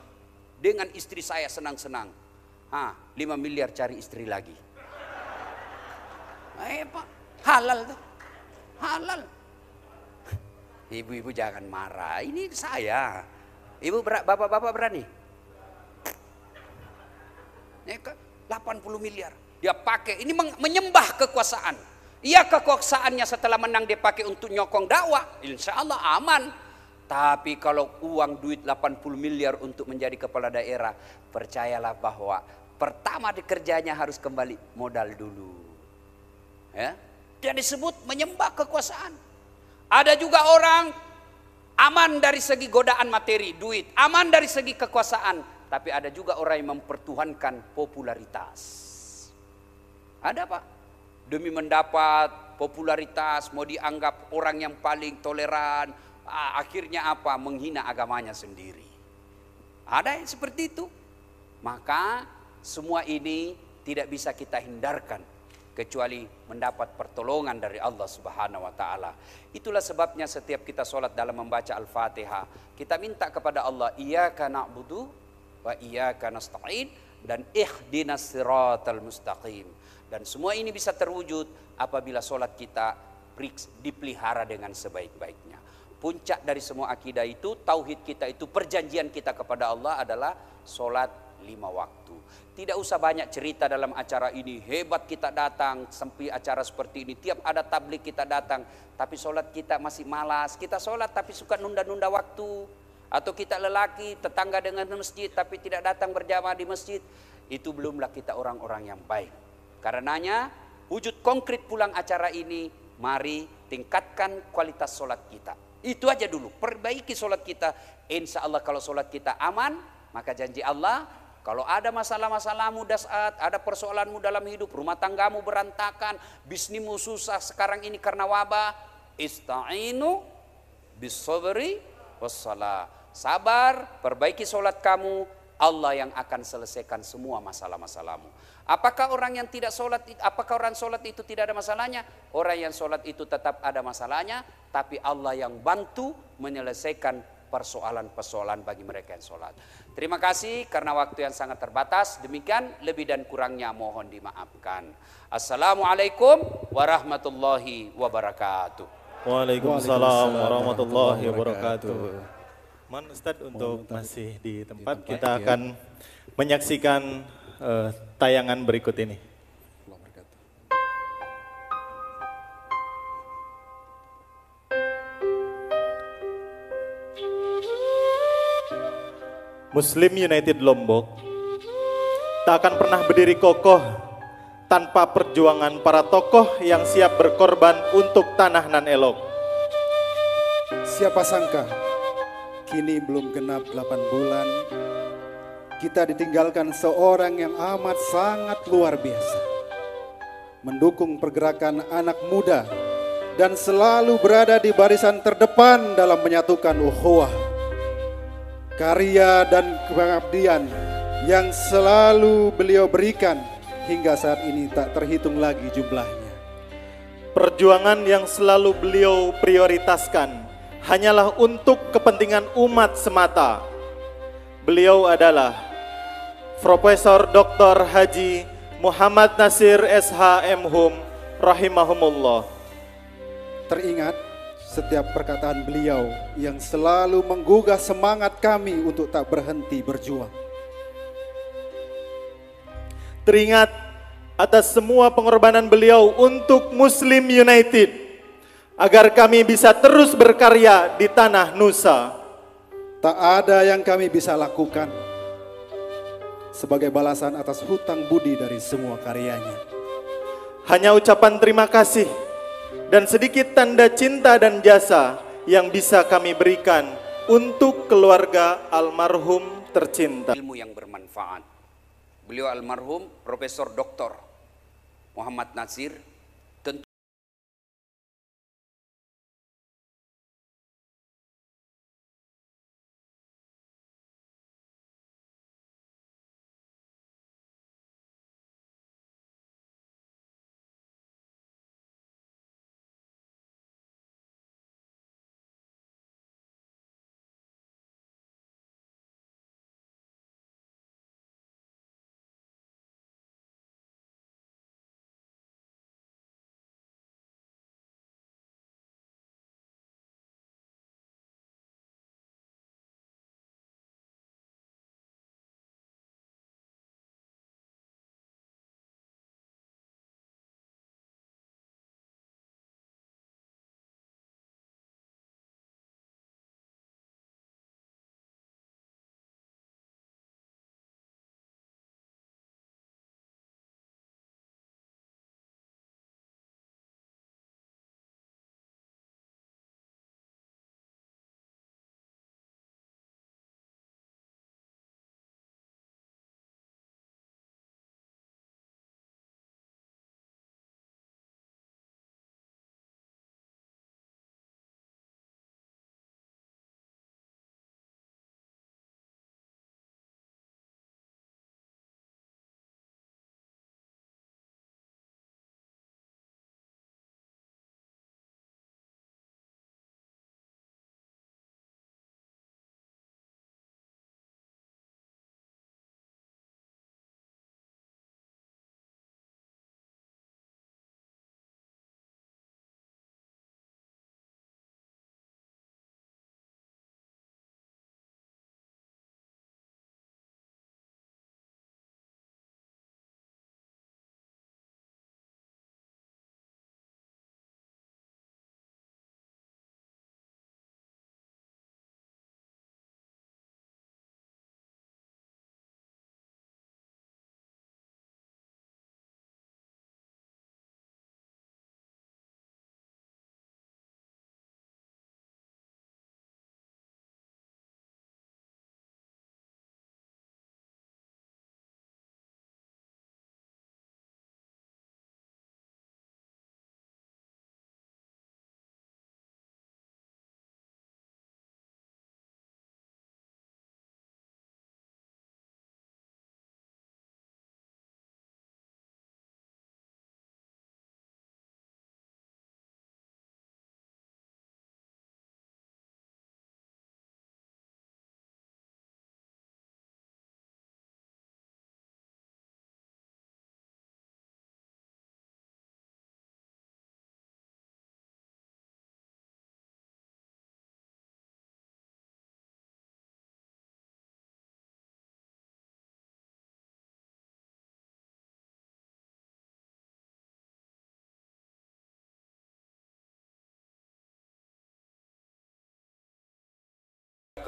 Dengan istri saya senang-senang. Ah, 5 miliar cari istri lagi. Eh pak, halal tuh. Halal. Ibu-ibu jangan marah, ini saya. Ibu bapak-bapak berani? Ya, 80 miliar. Dia pakai, ini menyembah kekuasaan. Iya kekuasaannya setelah menang dia pakai untuk nyokong dakwah. Insya Allah aman. Tapi kalau uang duit 80 miliar untuk menjadi kepala daerah, percayalah bahwa Pertama dikerjanya harus kembali modal dulu. Ya. Dia disebut menyembah kekuasaan. Ada juga orang aman dari segi godaan materi, duit, aman dari segi kekuasaan, tapi ada juga orang yang mempertuhankan popularitas. Ada Pak? Demi mendapat popularitas, mau dianggap orang yang paling toleran, akhirnya apa? Menghina agamanya sendiri. Ada yang seperti itu. Maka semua ini tidak bisa kita hindarkan kecuali mendapat pertolongan dari Allah Subhanahu wa taala. Itulah sebabnya setiap kita sholat dalam membaca Al-Fatihah, kita minta kepada Allah, iyyaka na'budu wa iyyaka nasta'in dan ihdinas siratal mustaqim. Dan semua ini bisa terwujud apabila sholat kita dipelihara dengan sebaik-baiknya. Puncak dari semua akidah itu, tauhid kita itu, perjanjian kita kepada Allah adalah sholat lima waktu. Tidak usah banyak cerita dalam acara ini. Hebat kita datang sampai acara seperti ini. Tiap ada tablik kita datang. Tapi sholat kita masih malas. Kita sholat tapi suka nunda-nunda waktu. Atau kita lelaki tetangga dengan masjid tapi tidak datang berjamaah di masjid. Itu belumlah kita orang-orang yang baik. Karenanya wujud konkret pulang acara ini. Mari tingkatkan kualitas sholat kita. Itu aja dulu. Perbaiki sholat kita. Insya Allah kalau sholat kita aman. Maka janji Allah kalau ada masalah-masalahmu dasat, ada persoalanmu dalam hidup, rumah tanggamu berantakan, bisnismu susah sekarang ini karena wabah, ista'inu bisabri wassalah. Sabar, perbaiki solat kamu, Allah yang akan selesaikan semua masalah-masalahmu. Apakah orang yang tidak sholat, apakah orang sholat itu tidak ada masalahnya? Orang yang sholat itu tetap ada masalahnya, tapi Allah yang bantu menyelesaikan persoalan-persoalan bagi mereka yang sholat. Terima kasih karena waktu yang sangat terbatas. Demikian lebih dan kurangnya mohon dimaafkan. Assalamualaikum warahmatullahi wabarakatuh. Waalaikumsalam warahmatullahi wabarakatuh. Mohon Ustaz untuk masih di tempat kita akan menyaksikan uh, tayangan berikut ini. Muslim United Lombok tak akan pernah berdiri kokoh tanpa perjuangan para tokoh yang siap berkorban untuk tanah nan elok. Siapa sangka kini belum genap 8 bulan kita ditinggalkan seorang yang amat sangat luar biasa. Mendukung pergerakan anak muda dan selalu berada di barisan terdepan dalam menyatukan ukhuwah karya dan pengabdian yang selalu beliau berikan hingga saat ini tak terhitung lagi jumlahnya. Perjuangan yang selalu beliau prioritaskan hanyalah untuk kepentingan umat semata. Beliau adalah Profesor Dr. Haji Muhammad Nasir SH Hum rahimahumullah. Teringat setiap perkataan beliau yang selalu menggugah semangat kami untuk tak berhenti berjuang. teringat atas semua pengorbanan beliau untuk Muslim United agar kami bisa terus berkarya di tanah Nusa. Tak ada yang kami bisa lakukan sebagai balasan atas hutang budi dari semua karyanya. Hanya ucapan terima kasih dan sedikit tanda cinta dan jasa yang bisa kami berikan untuk keluarga almarhum tercinta. Ilmu yang bermanfaat. Beliau almarhum Profesor Dr. Muhammad Nasir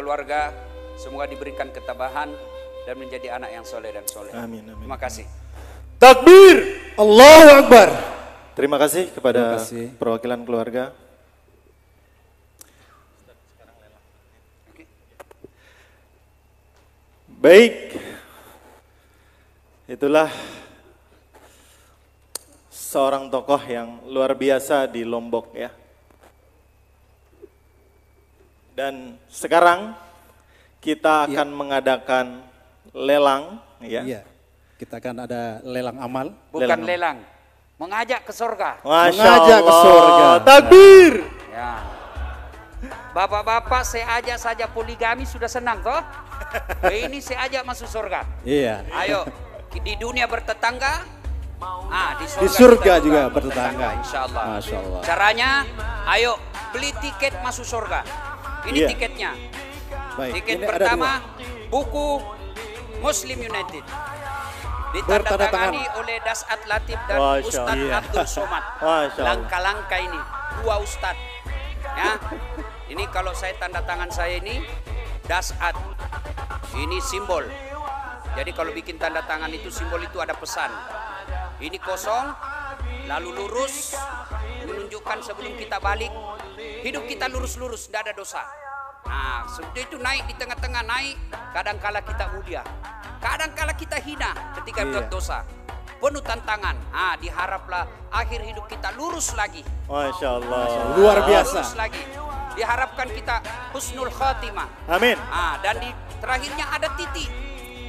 keluarga semoga diberikan ketabahan dan menjadi anak yang soleh dan soleh. Amin, amin. Terima kasih. Takbir! Allahu Akbar. Terima kasih kepada Terima kasih. perwakilan keluarga. Baik, itulah seorang tokoh yang luar biasa di Lombok ya. Dan sekarang kita akan mengadakan lelang ya. Iya. Kita akan ada lelang amal. Bukan Lelang. lelang, mengajak ke surga. Masya Mengajak ke Allah. surga. Takbir! Ya. Bapak-bapak saya ajak saja poligami sudah senang toh? Ini saya ajak masuk surga. Iya. Ayo di dunia bertetangga, ah di surga, Di surga kita juga bertetangga. Insya Allah. Masya Allah. Caranya, ayo beli tiket masuk surga. Ini Iya. tiketnya. Baik. Tiket ini pertama buku Muslim United. Ditandatangani oleh Dasat Latif dan Masya Ustadz Allah. Abdul Somad. Langkah-langkah ini dua Ustadz. Ya, ini kalau saya tanda tangan saya ini Dasat. Ini simbol. Jadi kalau bikin tanda tangan itu simbol itu ada pesan. Ini kosong, lalu lurus, menunjukkan sebelum kita balik, hidup kita lurus-lurus, tidak ada dosa. Nah, sudah itu naik di tengah-tengah naik, kadangkala kita mulia, kadangkala kita hina ketika buat dosa. Penuh tantangan. Ah, diharaplah akhir hidup kita lurus lagi. Masya Allah. Luar biasa. Lurus lagi. Diharapkan kita husnul khatimah. Amin. Ah, dan di terakhirnya ada titik.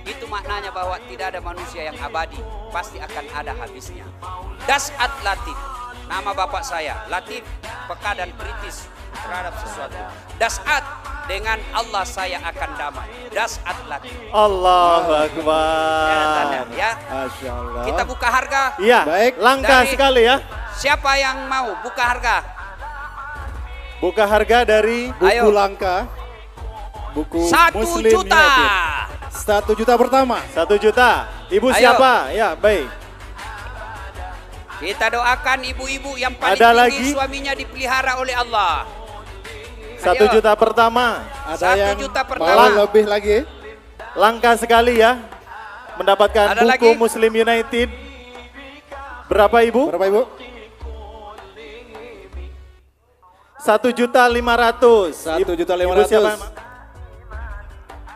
Itu maknanya bahwa tidak ada manusia yang abadi, pasti akan ada habisnya. Dasat Latif, nama bapak saya, Latif, peka dan kritis terhadap sesuatu. Dasat dengan Allah saya akan damai. Dasat Latif. Allahu Ya, Akbar. ya. Allah. Kita buka harga. Iya, Baik. langka Dari- sekali ya. Siapa yang mau buka harga? Buka harga dari buku Ayo. langka. Buku Satu Muslim juta. United. Satu juta pertama. satu juta. Ibu Ayo. siapa? Ya, baik. Kita doakan ibu-ibu yang paling Ada tinggi lagi? suaminya dipelihara oleh Allah. Satu Ayo. juta pertama. Ada Satu yang juta mau pertama. lebih lagi. Langka sekali ya. Mendapatkan Ada buku lagi? Muslim United. Berapa ibu? Berapa ibu? Satu juta lima ratus. Satu juta lima ratus.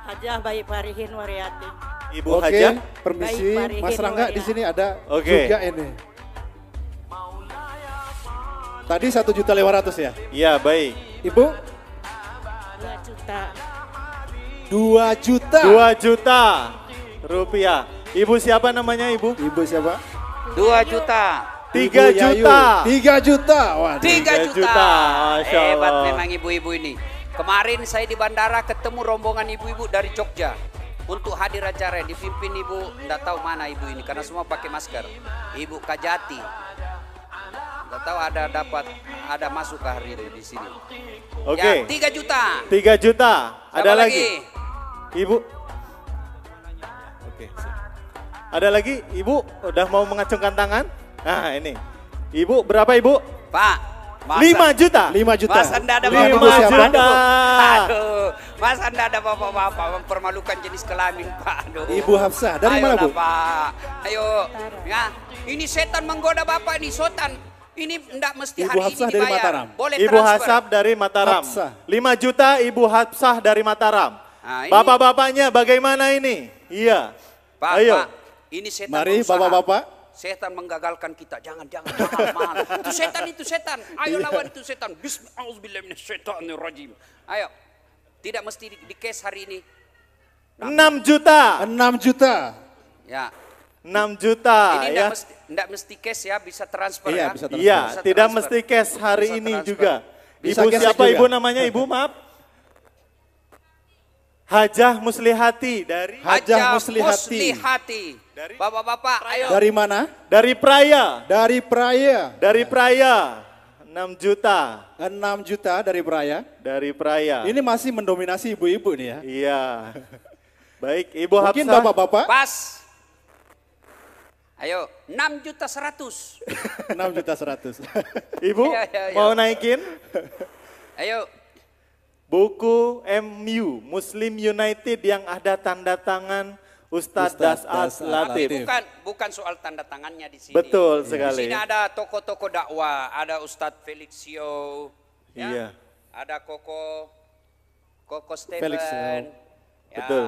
Hajah Bayi Parihin Wariati. Ibu Oke, Hajah. permisi Mas Rangga di sini ada Oke. juga ini. Tadi satu juta lima ratus ya. Iya, baik. Ibu 2 juta. dua juta. Dua juta rupiah. Ibu siapa namanya ibu? Ibu siapa? Dua juta. Tiga juta. Tiga juta. Waduh. Tiga juta. juta, Hebat memang ibu-ibu ini. Kemarin saya di bandara ketemu rombongan ibu-ibu dari Jogja. Untuk hadir acara yang dipimpin ibu, tidak tahu mana ibu ini karena semua pakai masker. Ibu Kajati. Tidak tahu ada dapat, ada masuk ke hari ini di sini. Oke. Ya, tiga juta. Tiga juta. Ada Siapa lagi? Ibu. Oke. siap. Ada lagi? Ibu udah mau mengacungkan tangan? Nah ini. Ibu berapa ibu? Pak. masa- Lima juta. Lima juta. Mas Anda ada bapak-bapak. siapa? juta. Aduh, Mas Anda ada bapak-bapak mempermalukan jenis kelamin, Pak. Aduh. Ibu Hafsah, dari mana, Ayolah, Bu? Pak. Ayo. Ya, ini setan menggoda Bapak ini, setan. Ini enggak mesti Ibu hari Hafsah ini dari dibayar. Mataram. Boleh Ibu transfer. Hasab dari Mataram. Hafsah. 5 juta Ibu Hafsah dari Mataram. Nah, ini- Bapak-bapaknya bagaimana ini? Iya. Pak, Ayo. Pak, ini setan Mari bapak-bapak. Setan menggagalkan kita. Jangan, jangan, jangan. itu setan, itu setan. Ayo lawan itu setan. Bismillahirrahmanirrahim. Ayo. Tidak mesti di, di case hari ini. 6 juta. Enam juta. Ya. 6 juta Ini ya. mesti, enggak mesti cash ya, bisa transfer Iya, ya. bisa transfer. Iya, Bisa tidak transfer. mesti cash hari Bisa ini transfer. juga. Bisa Ibu siapa juga. ibu namanya? Ibu maaf. Hajah Muslihati dari Hajah Hajah Muslihati. Muslihati. Dari- Bapak-bapak, ayo. Dari mana? dari Praya. Dari Praya. Dari Praya. 6 juta Enam juta dari Praya. dari Praya. Ini masih mendominasi ibu-ibu nih ya. Iya. Baik, Ibu Mungkin Hafsah. bapak-bapak Pas. Ayo, 6 juta 100. enam juta seratus. Ibu Iya, iya, iya. mau naikin Ayo, buku MU Muslim United yang ada tanda tangan Ustadz Ustadz Das'ad Das'ad Latif. Latif. bukan bukan soal tanda tangannya di sini. Betul Di sekali. sini ada tokoh-tokoh dakwah, ada Ustadz Felixio, ya. Iya. Ada Koko Koko Stephen. Felixio. Ya, Betul.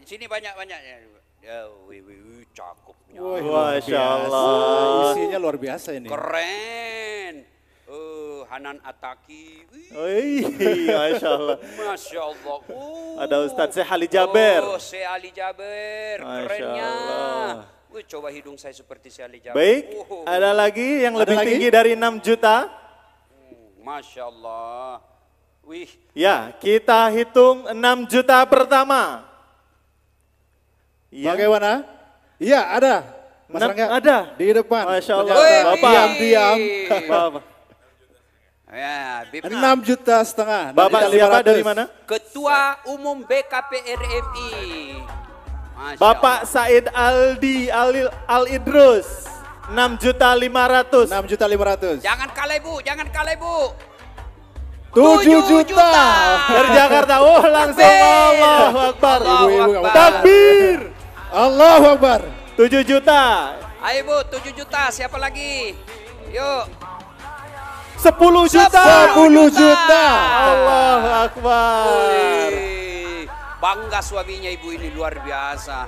Di sini banyak-banyak ya. Ya, wih, wih, wih, cakepnya. Wih, luar Masya. Allah. Isinya luar biasa ini. Keren. Uh, Hanan Ataki. Wih, Masya Allah. Masya Allah. Uh. Ada Ustadz Syekh Ali Jaber. Oh, Syekh Ali Jaber. Masya Kerennya. Allah. Wih, coba hidung saya seperti Syekh Ali Jaber. Baik, Uh, ada lagi yang Ada lebih lagi? tinggi dari 6 juta. Masya Allah. Wih, Ya, kita hitung 6 juta pertama. Iya. Bagaimana? Iya ada. Mas Rangga, ada. Di depan. Masya Allah. Bapak. Diam-diam. Bapak, ya, Bipna. Enam juta setengah. Bapak siapa 500. dari mana? Ketua Umum BKP RMI. Masya Bapak Allah. Said Aldi Al, Al Idrus 6 juta 500. 6 juta 500. Jangan kalah ibu, jangan kalah ibu. 7 Tujuh juta. juta. Dari Jakarta. Oh, langsung. Allahu Akbar. Ibu-ibu. Takbir. Allahu Akbar. 7 juta. Ayo bu, 7 juta. Siapa lagi? Yuk. 10 juta. 10 juta. Allahu Akbar. Wih, Bangga suaminya ibu ini luar biasa.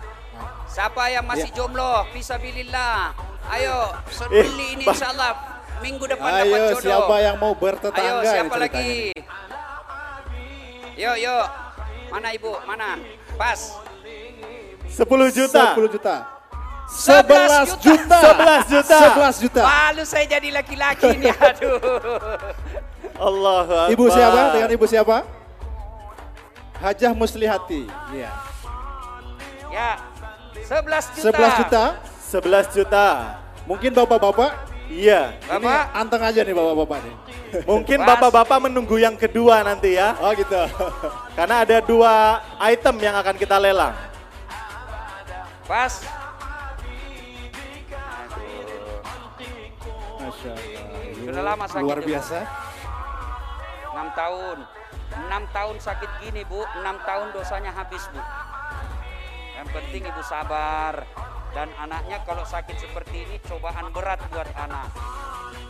Siapa yang masih jomblo? Fisabilillah. Ayo, Eh, beli ini insya Allah minggu depan dapat Ayo jodoh. siapa yang mau Ayo bertetangga siapa ini ceritanya. lagi? Yuk yuk. Mana ibu? Mana? Pas. 10 juta. 10 juta. 11 11 juta. 11 juta. 11 juta. Malu saya jadi laki-laki nih, aduh. Allahu Akbar. Ibu siapa? Dengan ibu siapa? Hajah Muslihati. Iya. Ya, 11 juta. 11 juta. 11 juta. Mungkin bapak-bapak Iya. ini Bapak, anteng aja nih bapak-bapak nih. Mungkin bapak-bapak menunggu yang kedua nanti ya. Oh gitu. Karena ada dua item yang akan kita lelang. Pas. Masya Allah. Sudah lama sakit, Luar Ibu. biasa. 6 tahun. 6 tahun sakit gini, Bu. 6 tahun dosanya habis, Bu. Yang penting Ibu sabar. Dan anaknya kalau sakit seperti ini cobaan berat buat anak.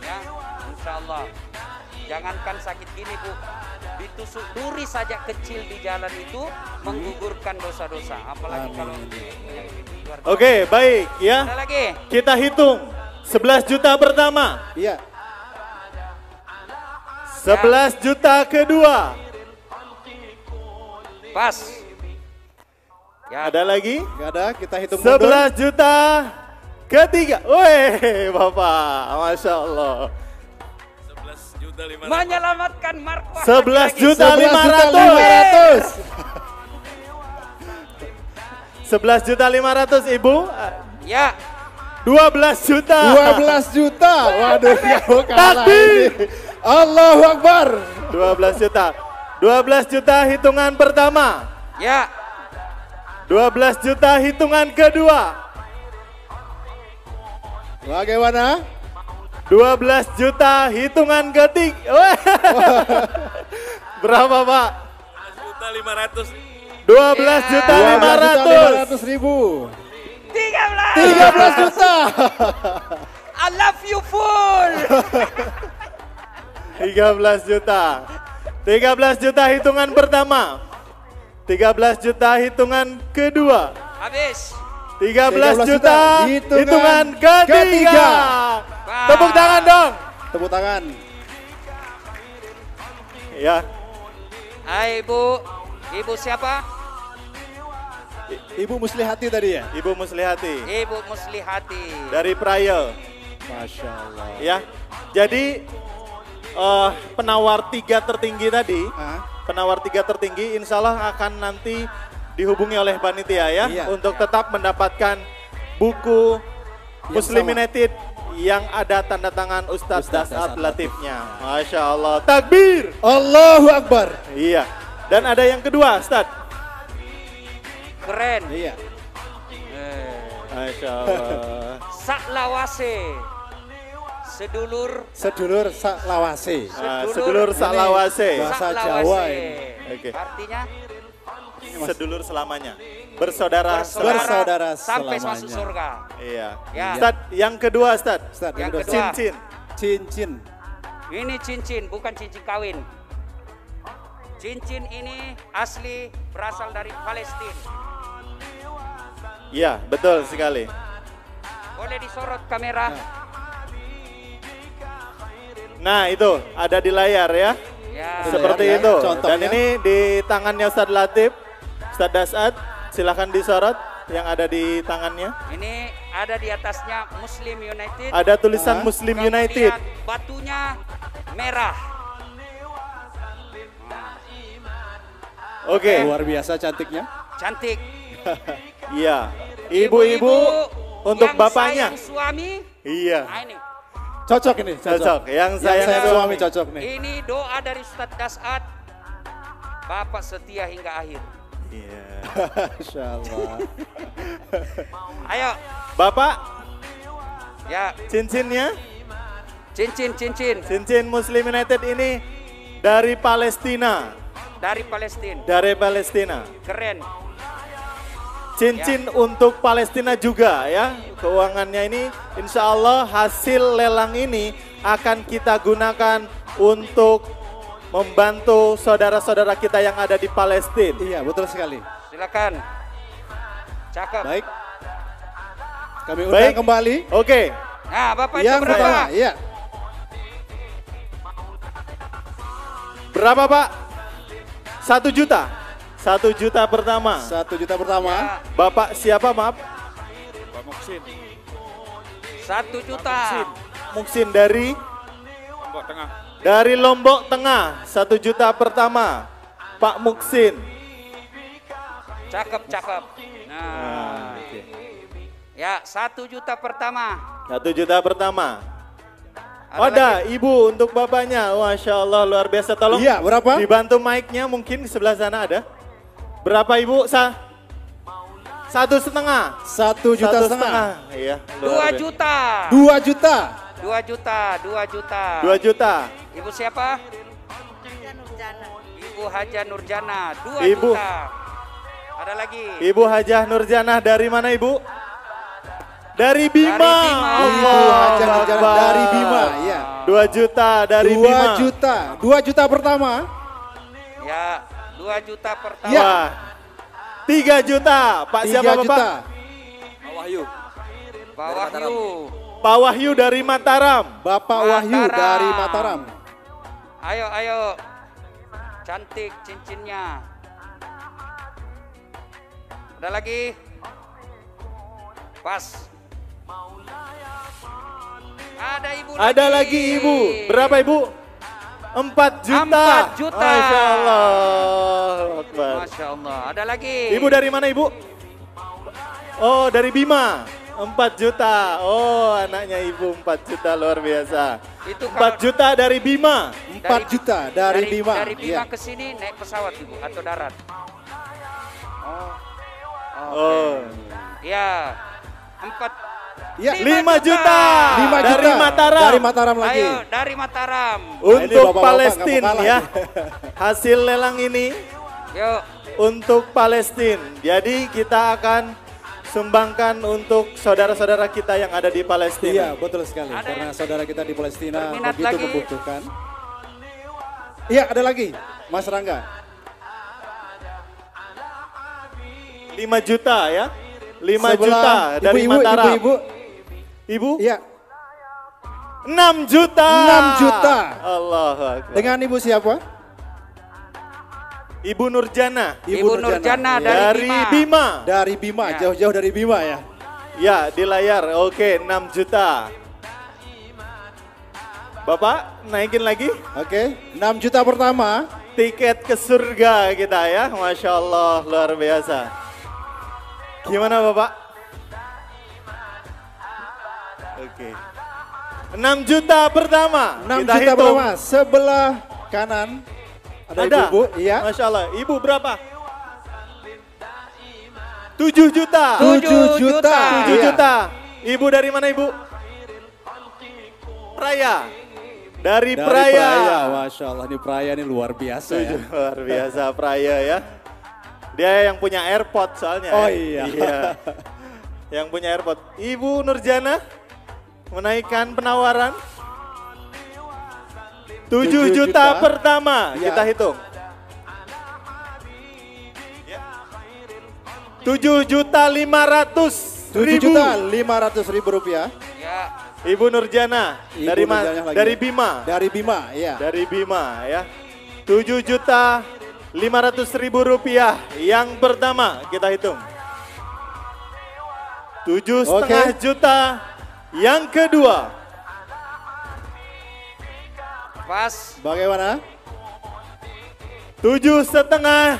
Ya, insya Allah. Jangankan sakit gini, Bu. Ditusuk duri saja kecil di jalan itu menggugurkan dosa-dosa. Apalagi Amin. kalau. Oke, baik ya. Ada lagi? Kita hitung 11 juta pertama, Iya. 11 juta kedua. Pas. Ya, Ada lagi? Gak ada, kita hitung mundur. 11 juta ketiga. Weh, Bapak. Masya Allah. menyelamatkan marwah 11 lagi-lagi. juta 11 juta 500. 11 juta 500 Ibu. Ya, 12 juta. 12 juta. Waduh, kamu kalah Takbir. Allahu Akbar. 12 juta. 12 juta hitungan pertama. ya. 12 juta hitungan kedua. Bagaimana? 12 juta hitungan ketiga. Berapa Pak? 12 juta Ya. 500. 500 ribu. 13. 13 juta. I love you full. 13 juta. 13 juta hitungan pertama. 13 juta hitungan kedua. Habis. 13 13 juta juta hitungan, hitungan ketiga. ketiga. Tepuk tangan dong. Tepuk tangan. Ya, Hai Ibu. Ibu siapa? Ibu Muslihati tadi ya? Ibu Muslihati Ibu Muslihati. dari Prayo. Masya Allah. Ya, jadi eh, penawar tiga tertinggi tadi, Ah, penawar tiga tertinggi, insya Allah akan nanti dihubungi oleh panitia ya, Iya. untuk tetap mendapatkan buku Yang Muslim sama. United yang ada tanda tangan Ustadz Ustadz Dasat Latifnya. Masya Allah, takbir. Allahu Akbar. Iya, dan ada yang kedua, Ustadz. Keren. Iya. Masya Allah. Saklawase. Sedulur. Sedulur Saklawase. Ah, sedulur Salawase. Bahasa Saklawase. Jawa ini. Oke. Artinya Sedulur selamanya. Bersaudara. bersaudara, Bersaudara sampai selamanya. masuk surga. Iya. Ya. Ustadz, yang kedua. Ustaz, Yang kedua, kedua. Cincin. Cincin. Ini cincin, bukan cincin kawin. Cincin ini asli berasal dari Palestina. Iya, betul sekali. Boleh disorot kamera. Nah, itu ada di layar ya. Ya. Seperti ya, itu. contohnya. Dan ini di tangannya Ustadz Latif, Ustadz Dasat. Silahkan disorot yang ada di tangannya. Ini ada di atasnya Muslim United. Ada tulisan Ah. Muslim Kemudian United. Batunya merah. Oke. Luar biasa cantiknya. Cantik. Iya. Ibu-ibu untuk yang bapaknya. sayang suami. Iya. Nah ini. Cocok ini. Cocok. Yang sayang sayang suami. suami cocok nih. Ini doa dari Ustadz Dasat. Bapak setia hingga akhir. Iya. Masya Allah. Ayo, Bapak, ya cincinnya, cincin cincin cincin Muslim United ini dari Palestina, dari Palestina. dari Palestina. Keren. Cincin untuk Palestina juga ya. Keuangannya ini insya Allah hasil lelang ini akan kita gunakan untuk membantu saudara-saudara kita yang ada di Palestina. Iya, betul sekali. Silakan. Cakep. Baik. Kami undang Baik. kembali Oke, Nah, Bapak itu yang berapa? pertama. Iya. berapa Pak? Satu juta. Satu juta pertama. Satu juta pertama. Ya, Bapak siapa maaf? satu juta. Muksin dari Dari Lombok Tengah, satu juta pertama. Pak Muksin. Cakep, cakep. Nah, ya satu juta pertama. Satu juta pertama. Ada Ada ibu untuk bapaknya, masya Allah luar biasa. Tolong Iya, berapa? dibantu mic-nya mungkin di sebelah sana ada. Berapa ibu? Sa satu setengah. Satu juta Satu setengah. Iya. luar Dua juta. Dua juta. Dua juta, dua juta. Dua juta. Ibu siapa? Haja Nurjana. Ibu Haja Nurjana. Dua Ibu. juta. Ada lagi. Ibu Hajah Nurjanah dari mana ibu? Dari Bima. Dari Bima. Allah Ibu Hajah Nurjanah Akbar. dari Bima. Iya. Dua juta dari Dua Bima. juta. Dua juta pertama. Ya, dua juta pertama. Ya. Wah. Tiga juta. Pak Tiga siapa juta. Bapak? Pak Wahyu. Pak Wahyu dari Mataram. Bapak Wahyu Mataram. dari Mataram. Ayo, ayo. Cantik cincinnya. Ada lagi? Pas. Ada ibu lagi. Ada lagi ibu. Berapa ibu? Empat juta. Empat juta. Masya Allah. Akbar. Masya Allah. Ada lagi. Ibu dari mana ibu? Oh dari Bima. Empat juta. Oh anaknya ibu empat juta luar biasa. Itu Empat kalau juta dari Bima. Empat juta dari, Bima. Dari Bima Iya. ke sini naik pesawat ibu atau darat? Oh. Oh. Ya. Empat. Ya. Lima juta. Lima dari juta. Mataram. Dari Mataram lagi. Ayo dari Mataram. Nah, Untuk bapak-bapak Palestina ya. Hasil lelang ini Yuk. untuk Palestina. Jadi kita akan sumbangkan untuk saudara-saudara kita yang ada di Iya, Palestina. betul sekali. Ada Karena saudara kita di Palestina berminat begitu lagi? membutuhkan. Iya, ada lagi. Mas Rangga. 5 juta ya. 5 Sebelah juta dari ibu-ibu, Mataram. Ibu-ibu. Ibu? Iya, 6 juta. 6 juta. Allah Akbar. dengan ibu siapa? Ibu Nurjana Ibu Nurjana Iya. dari dari Bima. Bima. Dari Bima, Ya. jauh-jauh dari Bima ya. Ya, di layar. Oke, 6 juta. Bapak, naikin lagi Oke, 6 juta pertama. tiket ke surga kita ya. Masya Allah, luar biasa. Gimana Bapak? Oke. 6 juta pertama. 6 kita juta hitung. pertama. Sebelah kanan ada, ibu-ibu. Iya. Masya Allah. Ibu berapa? 7 juta. Tujuh 7 juta. 7 Iya. juta. Ibu dari mana ibu? Praya. Dari, Dari Praya. Praya. Masya Allah, ini Praya ini luar biasa ya. Luar biasa Praya ya. Dia yang punya airport soalnya. Oh ya. iya. yang punya airport. Ibu Nurjana menaikkan penawaran. 7 Tujuh juta, juta. pertama Iya. kita hitung. 7 juta 500 7 ribu. juta 500 ribu rupiah. Ya. Ibu Nurjana Ibu dari Nurjana dari Bima. Dari Bima, ya. Dari Bima ya. 7 juta 500 ribu rupiah. Yang pertama kita hitung. Tujuh setengah juta. Yang kedua. Pas. Bagaimana? Tujuh setengah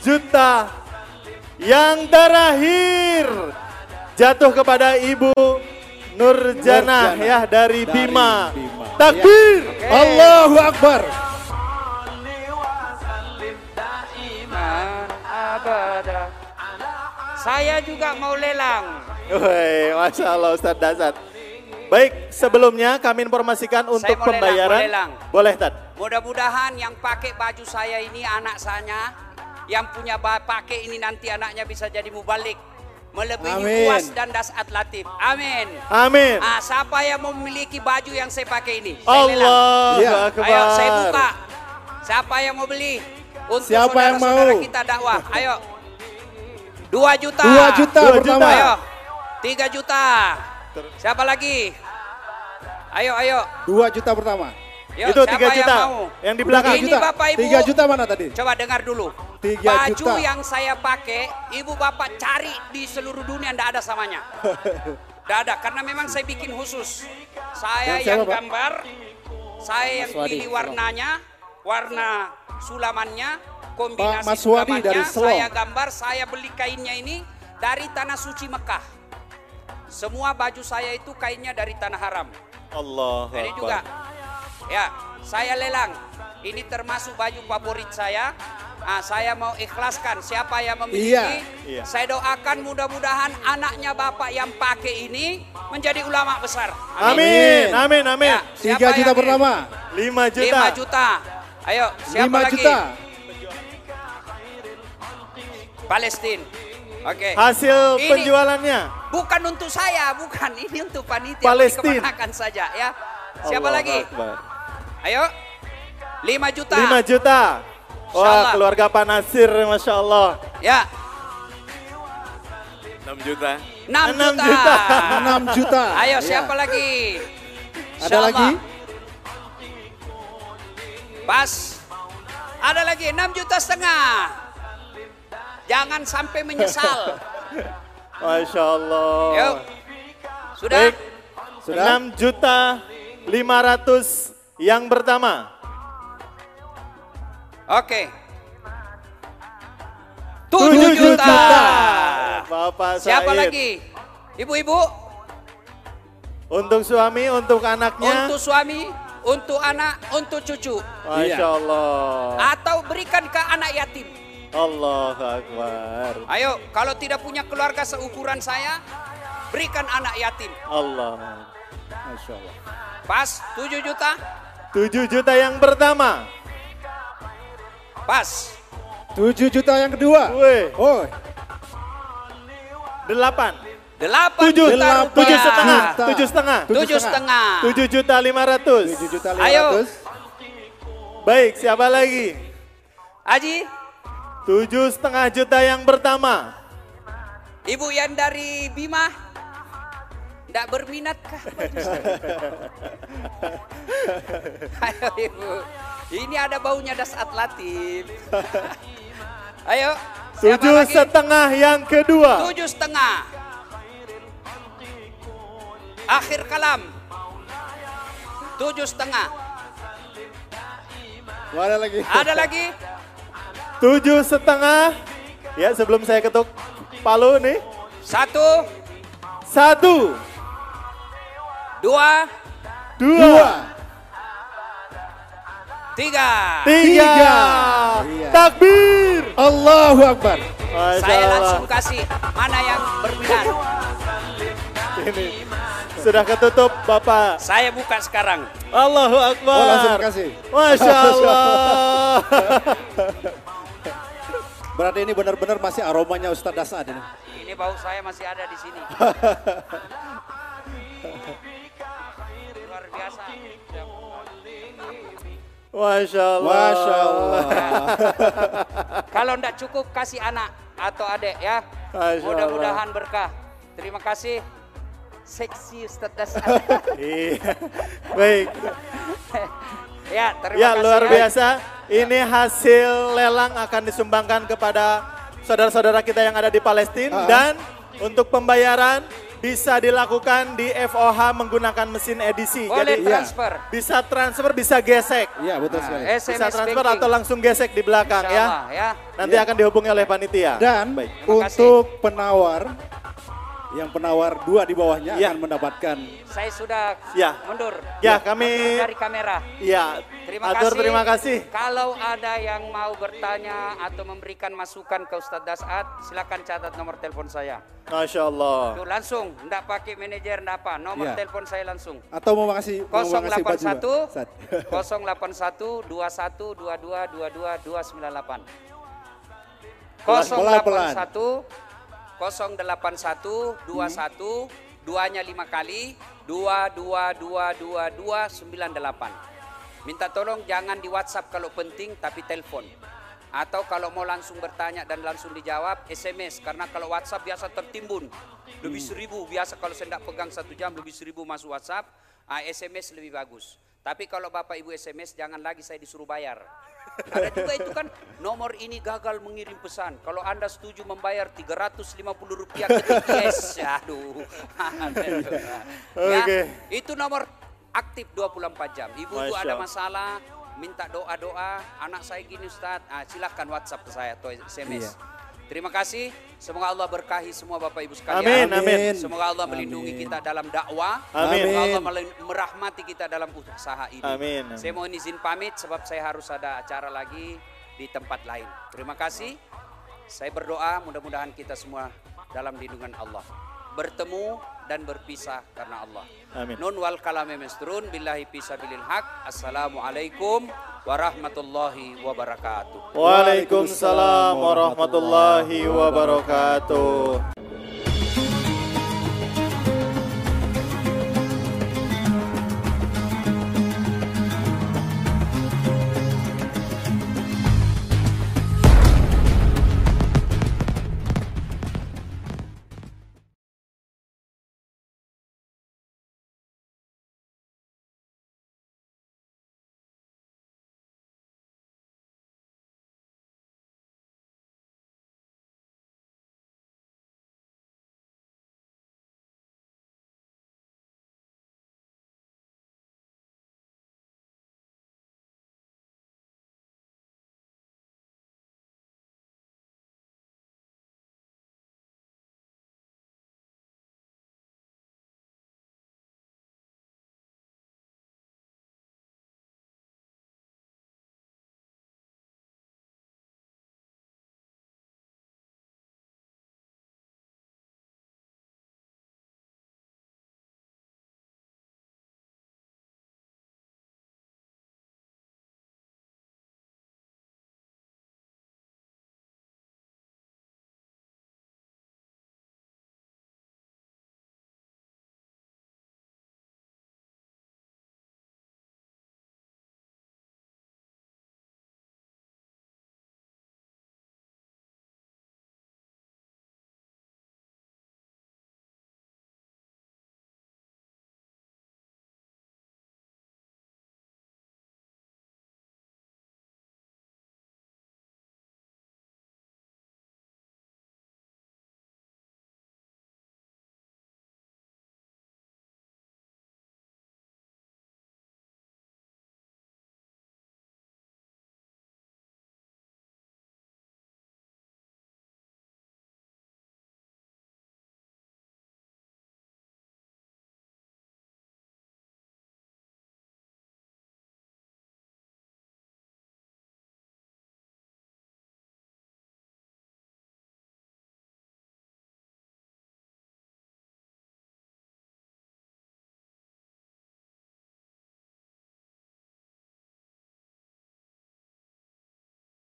juta. Yang terakhir. Jatuh kepada Ibu Nurjana, Nurjana. ya dari, Dari Bima. Bima. Takbir. Oke. Allahu Akbar. Man Saya juga mau lelang. Woi, Masya Allah Ustadz Dasat. Baik, sebelumnya kami informasikan untuk mau lelang, pembayaran. mau lelang. Boleh, Tad. Mudah-mudahan yang pakai baju saya ini anak saya, yang punya pakai ini nanti anaknya bisa jadi mubalik. Melebihi Amin. puas dan dasat latif. Amin. Amin. Ah, siapa yang memiliki baju yang saya pakai ini? Saya lelang. Allah Iya. Akbar. Ayo saya buka. Siapa yang mau beli? Untuk Siapa yang mau? kita dakwah. Ayo. Dua juta. Dua juta Dua pertama. juta. Ayo. Tiga juta. Siapa lagi? Ayo, ayo. Dua juta pertama. Yuk, Itu tiga yang juta. mau? Yang di belakang. Ini Bapak Ibu. Tiga juta mana tadi? Coba dengar dulu. Tiga Baju juta. yang saya pakai, ibu bapak cari di seluruh dunia tidak ada samanya. Tidak ada, karena memang saya bikin khusus. Saya Yang yang siapa, Pak? gambar, saya yang Mas pilih warnanya, warna sulamannya, kombinasi Mas sulamannya, dari Selong. saya gambar, saya beli kainnya ini dari tanah suci Mekah. Semua baju saya itu kainnya dari tanah haram. Allah Ini Akbar. juga, ya saya lelang. Ini termasuk baju favorit saya. Ah, saya mau ikhlaskan siapa yang memiliki. Iya, iya. Saya doakan mudah-mudahan anaknya bapak yang pakai ini menjadi ulama besar. Amin, amin, amin. Ya, Tiga siapa juta yang- pertama. Lima juta. 5 juta. Ayo, siapa Lima lagi? juta. Palestina. Oke. Hasil Ini- penjualannya. Bukan untuk saya, bukan. Ini untuk panitia. Palestina. Palestina. saja ya. Siapa Allah lagi? Akbar. Ayo. 5 juta. 5 juta. Wah, Allah. keluarga Pak Nasir, Masya Allah. Ya. 6 juta. 6 Enam juta. juta. Enam juta. Ayo siapa lagi? Ada lagi? Pas. Ada lagi 6 juta setengah. Jangan sampai menyesal. Masya Allah. Yuk. Sudah? Baik, Sudah? 6 juta 500 yang pertama. Oke. 7 7 juta. Bapak Siapa Said. lagi? Ibu-ibu, Untuk suami, untuk anaknya. untuk suami, untuk anak, untuk cucu. Masya. Allah. Atau berikan ke anak yatim. Allah Akbar. Ayo, kalau tidak punya keluarga seukuran saya, berikan anak yatim. Allah. Masya Allah. Pas 7 juta? 7 juta yang pertama. Pas. Tujuh juta yang kedua. Wih. Oh, 8. 8 Tujuh, juta Delapan tujuh rupiah. setengah, tujuh setengah, Tujuh Tujuh setengah. tujuh juta lima ratus. tujuh juta lima Ayo. ratus. Baik, siapa lagi? Aji, Tujuh setengah juta yang pertama. ibu yang dari Bima, tidak berminat kah? Ayo ibu, ini ada baunya dasat latif. Ayo, Tujuh setengah yang kedua. Tujuh setengah. Akhir kalam. Tujuh setengah. Ada lagi. Ada lagi? Tujuh setengah. Ya sebelum saya ketuk palu nih. Satu, Satu, dua, dua, Dua. tiga. tiga. Tiga. Iya. Takbir. Allahu Akbar. Saya langsung kasih mana yang berminat. Ini sudah ketutup Bapak. Saya buka sekarang. Allahu Akbar. Oh, langsung kasih. Masya Allah. Berarti ini benar-benar masih aromanya Ustadz Dasad ini. Ini bau saya masih ada di sini. Luar biasa. Masya Allah. Masya Allah. Kalau enggak cukup kasih anak atau adik ya. Mudah-mudahan berkah. Terima kasih. Seksi Dasar. Iya. Baik. ya, terima Ya kasih. luar ya. biasa. Ini hasil lelang akan disumbangkan kepada saudara-saudara kita yang ada di Palestina Ah. dan untuk pembayaran bisa dilakukan di FOH menggunakan mesin edisi. Boleh Jadi transfer. bisa transfer, bisa gesek. Iya betul sekali. SMS Bisa transfer banking. atau langsung gesek di belakang Insya ya. Allah, ya. Nanti akan dihubungi oleh panitia. Dan Baik. Untuk penawar yang penawar dua di bawahnya Ya. akan mendapatkan Saya sudah Ya. mundur. Ya, kami- dari kamera. Iya, Terima Atur kasih. terima kasih. Kalau ada yang mau bertanya atau memberikan masukan ke Ustadz Dasat, silakan catat nomor telepon saya. Masya Allah. Tuh langsung, enggak pakai manajer, enggak apa. Nomor Ya. telepon saya langsung. atau mau kasih mau kasih baju 081 Pak? Ustaz. 081 21 22 22 298. Pelan-pelan. 081 081 21 duanya lima kali 222298. Minta tolong jangan di WhatsApp kalau penting tapi telepon. Atau kalau mau langsung bertanya dan langsung dijawab SMS karena kalau WhatsApp biasa tertimbun lebih seribu biasa kalau saya tidak pegang satu jam lebih seribu masuk WhatsApp ah, SMS lebih bagus. Tapi kalau bapak ibu SMS jangan lagi saya disuruh bayar. Ada juga itu kan nomor ini gagal mengirim pesan. Kalau anda setuju membayar 350 rupiah ke TPS, aduh. ya, Oke. itu nomor aktif 24 jam. Ibu-ibu Masya ada masalah, minta doa-doa, anak saya gini Ustaz, ah, silahkan WhatsApp ke saya atau SMS. Iya. Terima kasih. Semoga Allah berkahi semua Bapak Ibu sekalian. Amin, amin. Semoga Allah melindungi Amin. kita dalam dakwah. Amin. Semoga Allah merahmati kita dalam usaha ini. Amin, amin. Saya mohon izin pamit sebab saya harus ada acara lagi di tempat lain. Terima kasih. Saya berdoa mudah-mudahan kita semua dalam lindungan Allah. Bertemu dan berpisah karena Allah. Amin. Nun wal kalame mesturun billahi fisabilil haq. Assalamualaikum warahmatullahi wabarakatuh. Waalaikumsalam warahmatullahi wabarakatuh.